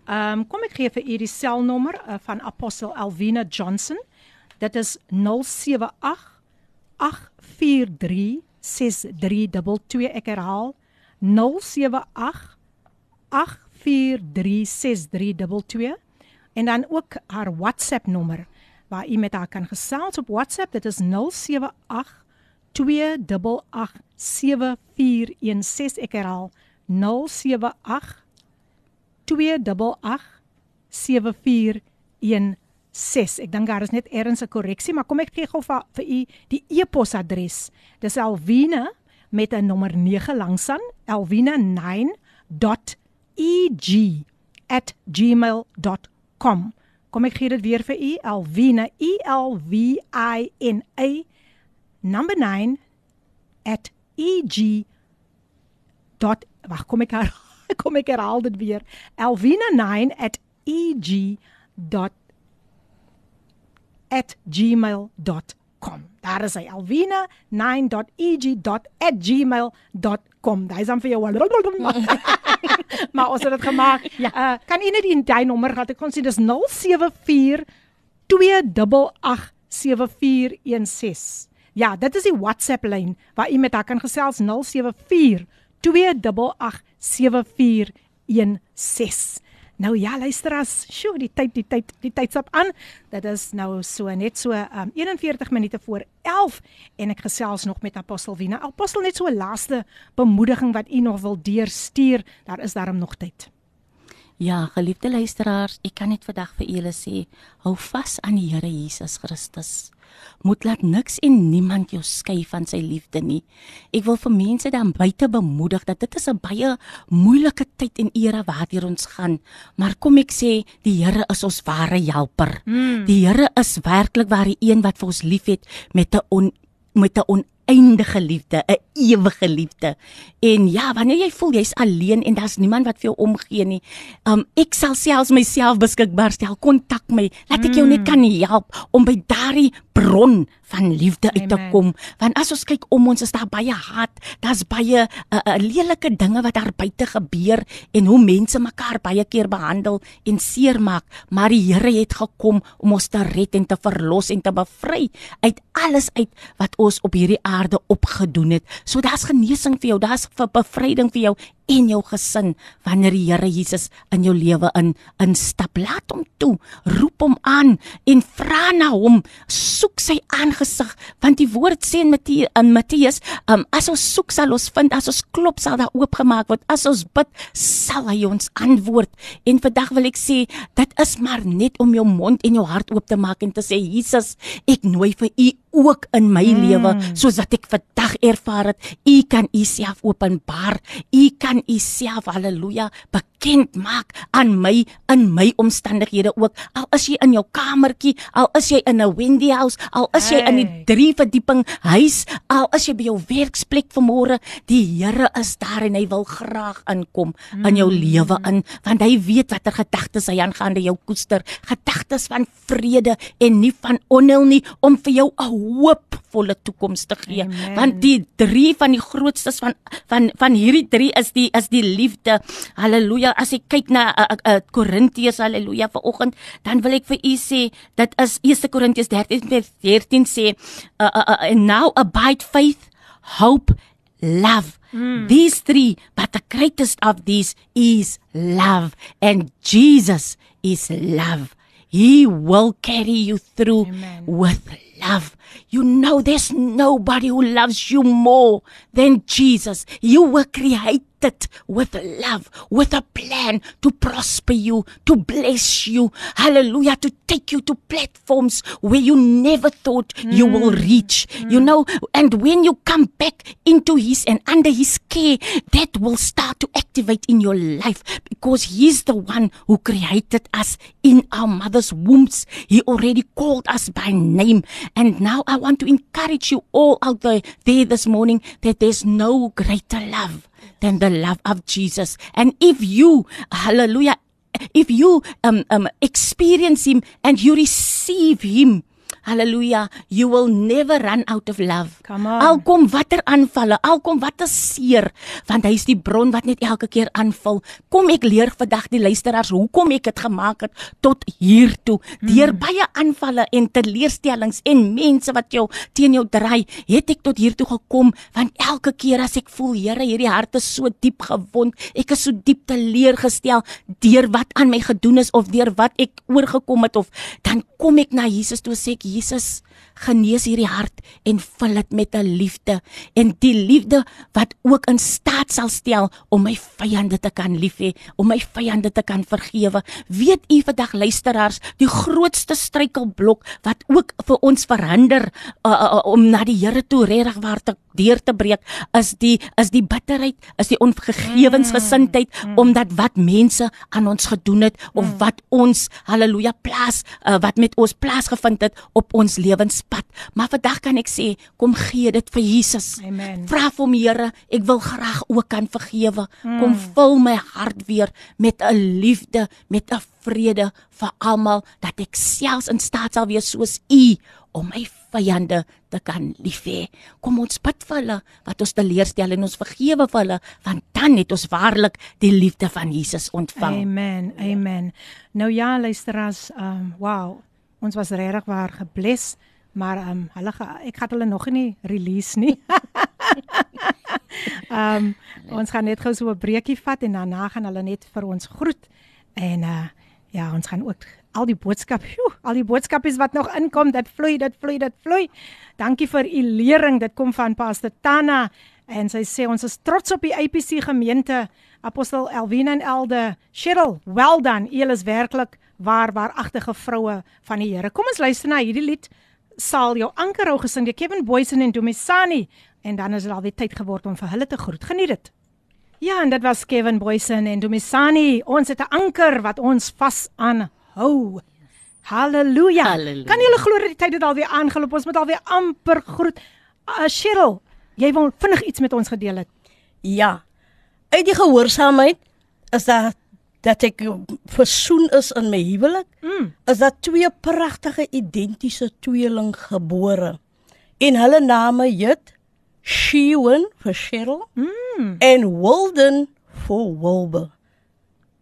Ehm um, kom ek gee vir u die selnommer uh, van apostel Alwina Johnson. Dit is 078 843 6322 ek herhaal 078 8436322 en dan ook haar WhatsApp nommer waar u met haar kan gesels op WhatsApp. Dit is 078 288 7416 ek herhaal 078 288 7416 ek dink daar is net eers 'n korreksie maar kom ek gee gou vir, vir u die e-posadres. Dis Alwina met 'n nommer 9 langsaan alwina9.eg@gmail.com kom ek gee dit weer vir u Alwina E L W I N A number 9 at eg dot wag kom ek her, kom ek herhaal dit weer. Elvina9 at eg dot at gmail.com daar is hy elvina9.eg.@gmail.com daai is dan vir jou (laughs) maar ons het dit gemaak ja. uh, kan u net die daai nommer gehad? Ek kon sien dis 074 288 7416 Ja, dit is die WhatsApp lyn waar u met haar kan gesels 074 288 7416. Nou ja, luisteraars, sjoe, die tyd, die tyd, die tyd stap aan. Dit is nou so net so um, 41 minute voor 11 en ek gesels nog met Apostel Wina. Apostel net so 'n laaste bemoediging wat u nog wil deurstuur. Daar is daarom nog tyd. Ja, geliefde luisteraars, ek kan net vandag vir julle sê, hou vas aan die Here Jesus Christus. Moet laat niks en niemand jou skei van sy liefde nie. Ek wil vir mense dan buite bemoedig dat dit is 'n baie moeilike tyd en era waardeur ons gaan, maar kom ek sê, die Here is ons ware helper. Mm. Die Here is werklik waar die een wat vir ons liefhet met 'n met 'n oneindige liefde, 'n ewige liefde. En ja, wanneer jy voel jy's alleen en daar's niemand wat vir jou omgee nie, um ek sal selfs myself beskikbaar stel, kontak my, laat ek jou net kan help om by daardie bron van liefde uit te Amen. kom. Want as ons kyk om ons is daar baie haat, daar's baie uh, uh, lelike dinge wat daar buite gebeur en hoe mense mekaar baie keer behandel en seermaak, maar die Here het gekom om ons te red en te verlos en te bevry uit alles uit wat ons op hierdie aarde opgedoen het. So daar's genesing vir jou, daar's bevryding vir jou en jou gesin wanneer die Here Jesus in jou lewe in instap. Laat hom toe, roep hom aan en vra na hom. Soek sy aangesig want die woord sê in Matteus in Matteus, um, as ons soek sal ons vind, as ons klop sal daar oopgemaak word, as ons bid sal hy ons antwoord. En vandag wil ek sê, dit is maar net om jou mond en jou hart oop te maak en te sê Jesus, ek nooi vir u ook in my mm. lewe soos wat ek vandag ervaar het. U kan u self openbaar. U kan u self haleluja bekend maak aan my in my omstandighede ook. Al is jy in jou kamertjie, al is jy in 'n Wendy house, al is jy in die Hey. drie verdieping huis, al is jy by jou werksplek vanmôre, die Here is daar en hy wil graag inkom in jou lewe in, want hy weet watter gedagtes hy aangaande jou koester, gedagtes van vrede en nie van onheil nie om vir jou 'n hoopvolle toekoms te gee. Amen. Want die drie van die grootstes van van van hierdie drie is die is die liefde. Halleluja. As ek kyk na uh, uh, Korintiërs, halleluja vanoggend, dan wil ek vir u sê dit is 1 Korintiërs 13 vers 13 sê uh, uh, uh, now abide faith, hope, love. Mm. These three, but the greatest of these is love and Jesus is love. He will carry you through Amen. with love. You know, there's nobody who loves you more than Jesus. You were created with love, with a plan to prosper you, to bless you. Hallelujah. To take you to platforms where you never thought you mm. will reach. You know, and when you come back into His and under His care, that will start to activate in your life because He's the one who created us in our mother's wombs. He already called us by name. And now I want to encourage you all out there, there this morning that there's no greater love than the love of Jesus. And if you, hallelujah, if you um, um, experience Him and you receive Him, Hallelujah, you will never run out of love. Come on. Al kom watter aanvalle, al kom watter seer, want hy is die bron wat net elke keer aanval. Kom ek leer vandag die luisteraars hoekom ek dit gemaak het tot hier toe. Deur Hmm. baie aanvalle en teleurstellings en mense wat jou teen jou draai, het ek tot hier toe gekom want elke keer as ek voel, Here, hierdie hart is so diep gewond, ek is so diep teleurgestel deur wat aan my gedoen is of deur wat ek oorgekom het of dan kom ek na Jesus toe sê ek Jesus genees hierdie hart en vul dit met 'n liefde en die liefde wat ook in staat sal stel om my vyande te kan lief hê, om my vyande te kan vergewe. Weet u vandag luisteraars, die grootste struikelblok wat ook vir ons verhinder uh, uh, om na die Here toe regtig waar te deur te breek is die is die bitterheid, is die onvergewensgesindheid mm. omdat wat mense aan ons gedoen het of mm. wat ons haleluja plaas uh, wat met ons plaasgevind het op ons lewenspad. Maar vandag kan ek sê, kom gee dit vir Jesus. Amen. Vra vir hom Here, ek wil graag ook kan vergewe. Mm. Kom vul my hart weer met 'n liefde, met 'n vrede vir almal dat ek selfs in staat sal wees soos U om my vyande te kan lief hê. Kom ons bid vir hulle wat ons teleurstel en ons vergewe vir hulle, want dan het ons waarlik die liefde van Jesus ontvang. Amen. Amen. Nou ja, luisteraars, ehm um, wow. Ons was regtig waar gebless, maar ehm um, hulle ga, ek gaan hulle nog nie release nie. (laughs) Ehm um, ons gaan net gou so 'n breekie vat en daarna gaan hulle net vir ons groet. En uh ja, ons gaan ook al die boodskap, joe, al die boodskapies wat nog inkom, dit vloei, dit vloei, dit vloei. Dankie vir u lering. Dit kom van Pastor Tana en sy sê ons is trots op die APC gemeente. Apostel Elwina en Elde, Cheryl, well done. Julle is werklik waar waaragtige vroue van die Here. Kom ons luister na hierdie lied. Sal jou anker hou gesing deur Kevin Boysen en Domisani en dan is dit alweer tyd geword om vir hulle te groet. Geniet dit. Ja, en dit was Kevin Boysen en Domisani. Ons het 'n anker wat ons vas aanhou. Halleluja. Halleluja. Kan julle glo dat die tyd het alweer aangeloop? Ons moet alweer amper groet. uh, Cheryl, jy wil vinnig iets met ons gedeel het. Ja. Uit die gehoorsaamheid is daar dat ek versoen is in my huwelik. Mm. Is daar twee pragtige identiese tweeling gebore. En hulle name het Shewan vir Cheryl Mm. en Walden vir Wilbur.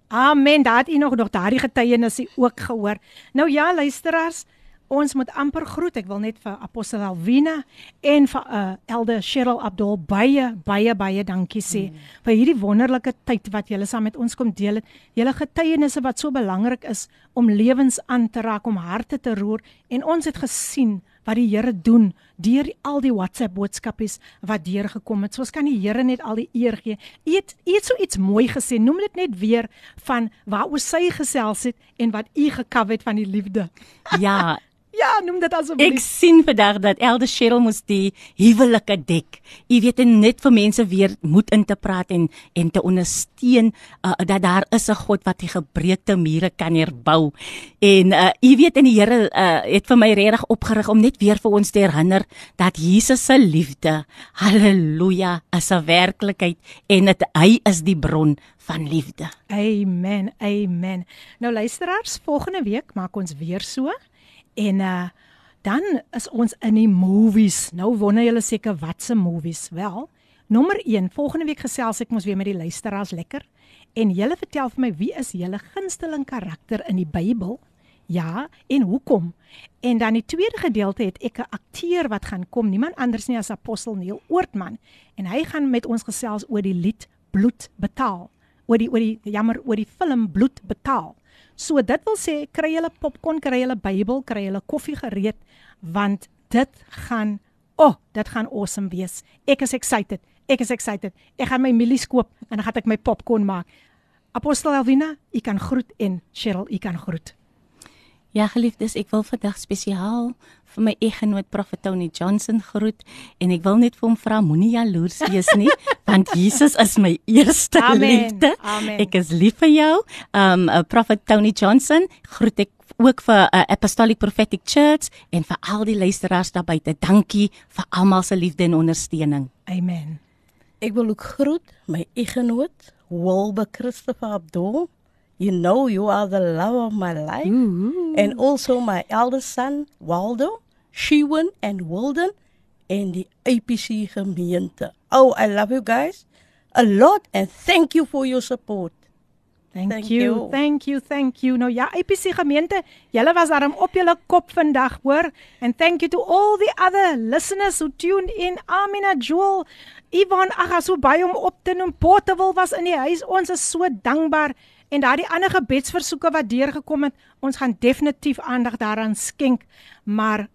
Amen. Daar het u nog nog daardie getuienisse ook gehoor. Nou ja, luisteraars, ons moet amper groet. Ek wil net vir Apostel Alwina en vir uh, Elder Cheryl Abdul baie baie baie dankie sê mm. vir hierdie wonderlike tyd wat julle saam met ons kom deel het. Julle getuienisse wat so belangrik is om lewens aan te raak, om harte te roer en ons het gesien wat die Here doen deur al die WhatsApp boodskapies wat deurgekom het. So ons kan die Here net al die eer gee. U het u het so iets mooi gesê. Noem dit net weer van waaroor sy gesels het en wat u gekaw het van die liefde. Ja, Ja, noem dit Ek asseblief. sien vandag dat Elder Cheryl moes die huwelike dek. Jy weet net vir mense weer moed in te praat en en te ondersteun uh, dat daar is 'n God wat die gebreekte mure kan herbou. En uh, jy weet en die Here uh, het vir my regtig opgerig om net weer vir ons te herinner dat Jesus se liefde, haleluja, is 'n werklikheid en dit hy is die bron van liefde. Amen. Amen. Nou luisteraars, volgende week maak ons weer so en uh dan is ons in die movies. Nou wonder julle seker wat se movies? Wel, nommer 1, volgende week gesels ek mos weer met die luisteraars lekker en julle vertel vir my wie is julle gunsteling karakter in die Bybel? Ja, en hoekom? En dan die tweede gedeelte het ek 'n akteur wat gaan kom, niemand anders nie as apostel Neil Oortman en hy gaan met ons gesels oor die lied Bloed betaal oor die oor die jammer oor die film Bloed betaal. So dit wil sê kry julle popcorn, kry julle Bybel, kry julle koffie gereed want dit gaan o, oh, dit gaan awesome wees. Ek is excited. Ek is excited. Ek gaan my mielies koop en dan gaan ek my popcorn maak. Apostel Elvina, u kan groet en Cheryl, u kan groet. Ja, geliefdes, ek wil vandag spesiaal vir my eggenoot Prophet Tony Johnson groet en ek wil net vir hom vra moenie jaloers wees nie, (laughs) want Jesus is my eerste Amen, liefde. amen. Ek is lief vir jou. Um uh, Prophet Tony Johnson groet ek ook vir uh, Apostolic Prophetic Church en vir al die luisteraars daar buite. Dankie vir almal se liefde en ondersteuning. Amen. Ek wil ook groet my eggenoot Wilbur Christopher Abdul. You know you are the love of my life. And also my eldest son Waldo, Shewan and Wilden and the APC gemeente. Oh, I love you guys a lot and thank you for your support. Thank, Thank you. you. Thank you. Thank you. Nou ja, IPC gemeente, julle was daarom op julle kop vandag, hoor. And thank you to all the other listeners who tuned in. Amina Joel, Ivan, ag, as so baie om op te noem. Portable was in die huis. Ons is so dankbaar en daardie ander gebedsversoeke wat deurgekom het, ons gaan definitief aandag daaraan skenk. Maar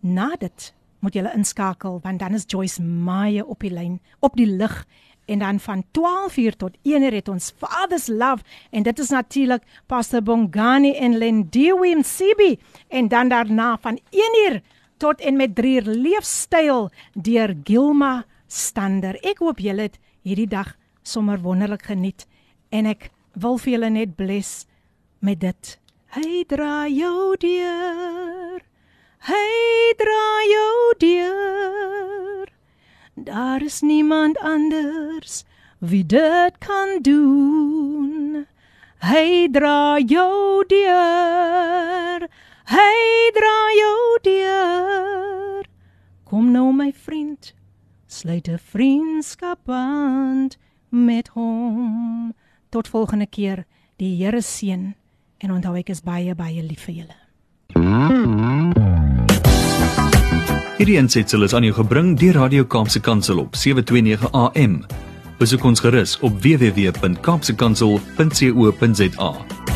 na dit moet julle inskakel want dan is Joyce Meyer op die lyn, op die lig en dan van 12uur tot 1uur het ons Father's Love en dit is natuurlik Pastor Bongani en Lendiwe Msibi en dan daarna van 1uur tot en met 3uur leefstyl deur Gilma Stander. Ek hoop julle het hierdie dag sommer wonderlik geniet en ek wil vir julle net bless met dit. Hy dra jou deur. Hy dra jou deur. Daar is niemand anders wie dit kan doen. Hy dra jou deur. Hy dra jou deur. Kom nou my vriend, sluit 'n vriendskapband met hom. Tot volgende keer. Die Here seën en onthou ek is baie baie lief vir julle. Hierdie aansetsel is aan jou gebring deur Radio Kaapse Kansel op 729 AM. Besoek ons gerus op www.kaapsekansel.co.za.